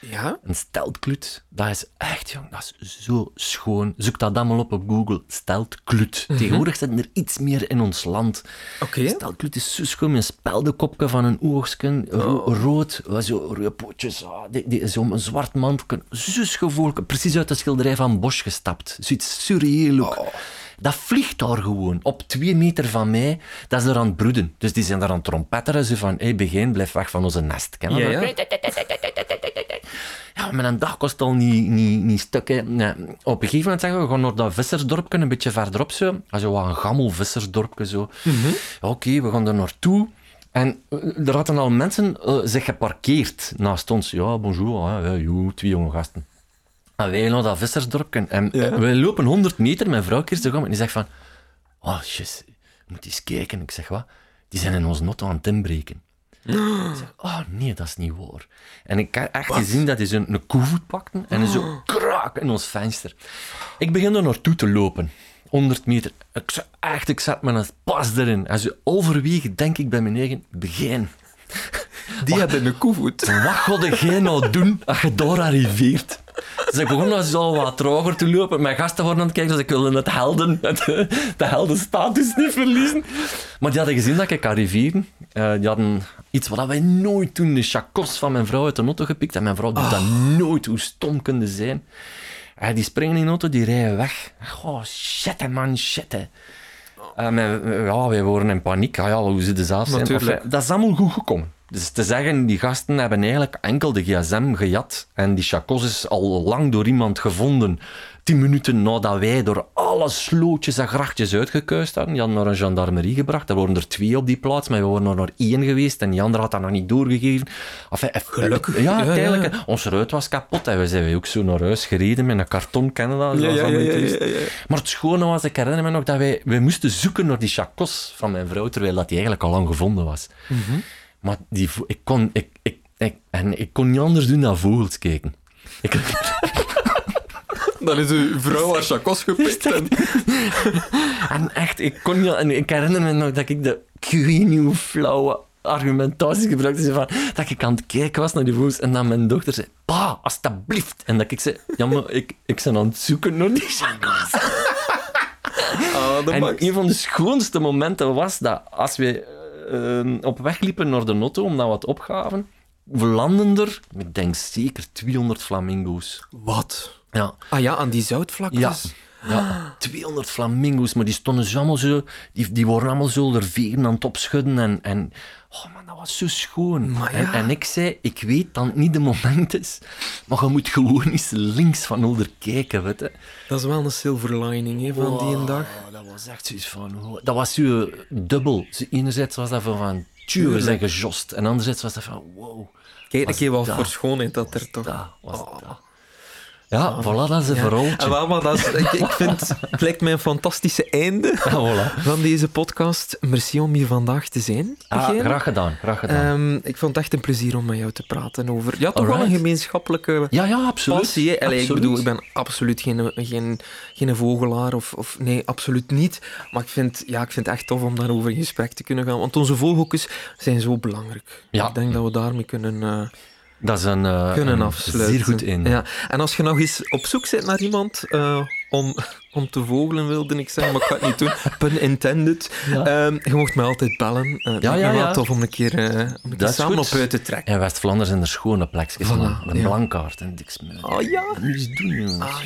Ja? Een steltklut, dat is echt, jong, dat is zo schoon. Zoek dat allemaal op op Google. Steltklut. Tegenwoordig zitten er iets meer in ons land. Oké. Steltklut is zo schoon, een speldekopje van een oogsken, ro- rood, zo rode pootjes, ah, zo'n zwart mantelken, zo schoon, precies uit de schilderij van Bosch gestapt. Zoiets surreëel ook. Dat vliegt daar gewoon, op twee meter van mij, dat is er aan het broeden. Dus die zijn daar aan het trompetteren, zo van, hé, hey, begin, blijf weg van onze nest. Ken je Ja, dat? ja. Ja, maar een dag kost al niet, niet, niet stukken. Nee. Op een gegeven moment zeggen we, we gaan naar dat vissersdorpje, een beetje verderop zo. Zo wat een gammel vissersdorpje zo. Ja, Oké, we gaan er naartoe. En eh, er hadden al mensen eh, zich geparkeerd naast ons. Ja, bonjour, hè, joe, twee jonge gasten. En wij naar dat vissersdorpje. En Ja. wij lopen 100 meter, mijn vrouw Kirsten Gom, en die zegt van... Oh, shit, je moet eens kijken. Ik zeg, wat? Die zijn in ons auto aan het inbreken. Ik zeg, oh nee, dat is niet waar. En ik heb echt gezien dat hij zo'n een koevoet pakte en zo kraak in ons venster. Ik begin er naartoe te lopen. 100 meter. Ik zeg echt, ik zet mijn pas erin. En zo overwegen denk ik bij mijn eigen, begin. Die hebben een koevoet. Wat ga jij nou doen als je daar arriveert? Dus ik begon nou zo wat trager te lopen. Mijn gasten waren aan het kijken, dus ik wilde het helden, het, de heldenstatus niet verliezen. Maar die hadden gezien dat ik arriveerde. Eh, die hadden iets wat wij nooit doen, de chacos van mijn vrouw uit de auto gepikt. En mijn vrouw doet dat nooit, hoe stom kunnen zijn. Eh, die springen in de auto, die rijden weg. Oh, shit, man, shit. mijn- ja, wij waren in paniek. Ah, ja, hoe ze de zelf zijn. Enfin, dat is allemaal goed gekomen. Dus te zeggen, die gasten hebben eigenlijk enkel de gsm gejat. En die chacos is al lang door iemand gevonden. Tien minuten nadat wij door alle slootjes en grachtjes uitgekuist hadden. Die hadden naar een gendarmerie gebracht. Er waren er twee op die plaats, maar we waren er naar één geweest. En die andere had dat nog niet doorgegeven. Enfin, Gelukkig. Ja, uiteindelijk. ja. Onze ruit was kapot. En we zijn ook zo naar huis gereden met een karton, dat? Ja. Maar het schone was, ik herinner me nog dat wij, wij moesten zoeken naar die chacos van mijn vrouw, terwijl dat die eigenlijk al lang gevonden was. Maar die, ik, kon, ik, ik, ik, en ik kon niet anders doen dan vogels kijken. Ik, Dan is uw vrouw haar chacos gepikt. En... en echt, ik kon niet... En ik herinner me nog dat ik de, hoe flauwe argumentatie gebruikte, van, dat ik aan het kijken was naar die vogels en dat mijn dochter zei, pa, alstublieft. En dat ik zei, ja, maar ik, ik ben aan het zoeken naar die chacos. Ah, En een van de schoonste momenten was dat als we eh, op weg liepen naar de Notto, omdat we wat opgaven, we landen er, ik denk zeker 200 flamingo's. Wat? Ja, Ah ja, aan die zoutvlaktes. ja. Ja, 200 flamingo's, maar die stonden zo allemaal zo... Die, die waren allemaal zo er vegen aan het opschudden en... en oh man, dat was zo schoon. En, en ik zei, ik weet dat het niet de moment is, maar je moet gewoon eens links van onder kijken, weet je. Dat is wel een silver lining hè, van die een dag. Oh, dat was echt zoiets van... oh, Dat was zo dubbel. Enerzijds was dat van... van we zijn gejost. En anderzijds was dat van... Wow. Kijk een Was keer wat voor schoonheid dat er toch... Dat was Oh. dat. Ja, voilà, dat is een Ja. verhaaltje. Wel, maar dat is, ik, ik vind, het lijkt mij een fantastische einde Ja, voilà. van deze podcast. Merci om hier vandaag te zijn. Ah, graag gedaan, graag gedaan. Ehm, ik vond het echt een plezier om met jou te praten over... Ja, toch wel een gemeenschappelijke ja, ja, absoluut. passie. Allee, ik Absoluut. bedoel, ik ben absoluut geen, geen, geen vogelaar of, of... Nee, absoluut niet. Maar ik vind, ja, ik vind het echt tof om daarover in gesprek te kunnen gaan. Want onze vogeltjes zijn zo belangrijk. Ja. Ik denk dat we daarmee kunnen... eh, Dat is een, eh, kunnen een afsluiten. zeer goed in. Ja. En als je nog eens op zoek bent naar iemand eh, om, om te vogelen, wilde ik zeggen, maar ik ga het niet doen. Pun intended. Ja. Ehm, je mocht mij altijd bellen. Uh, ja, ja, tof om een keer, eh, om een keer samen goed. op uit te trekken. In West-Vlaanderen zijn er schone plekjes, Voilà. Een ja. blankaart en diksmuur. Oh ja. Doen, jongens. Ah.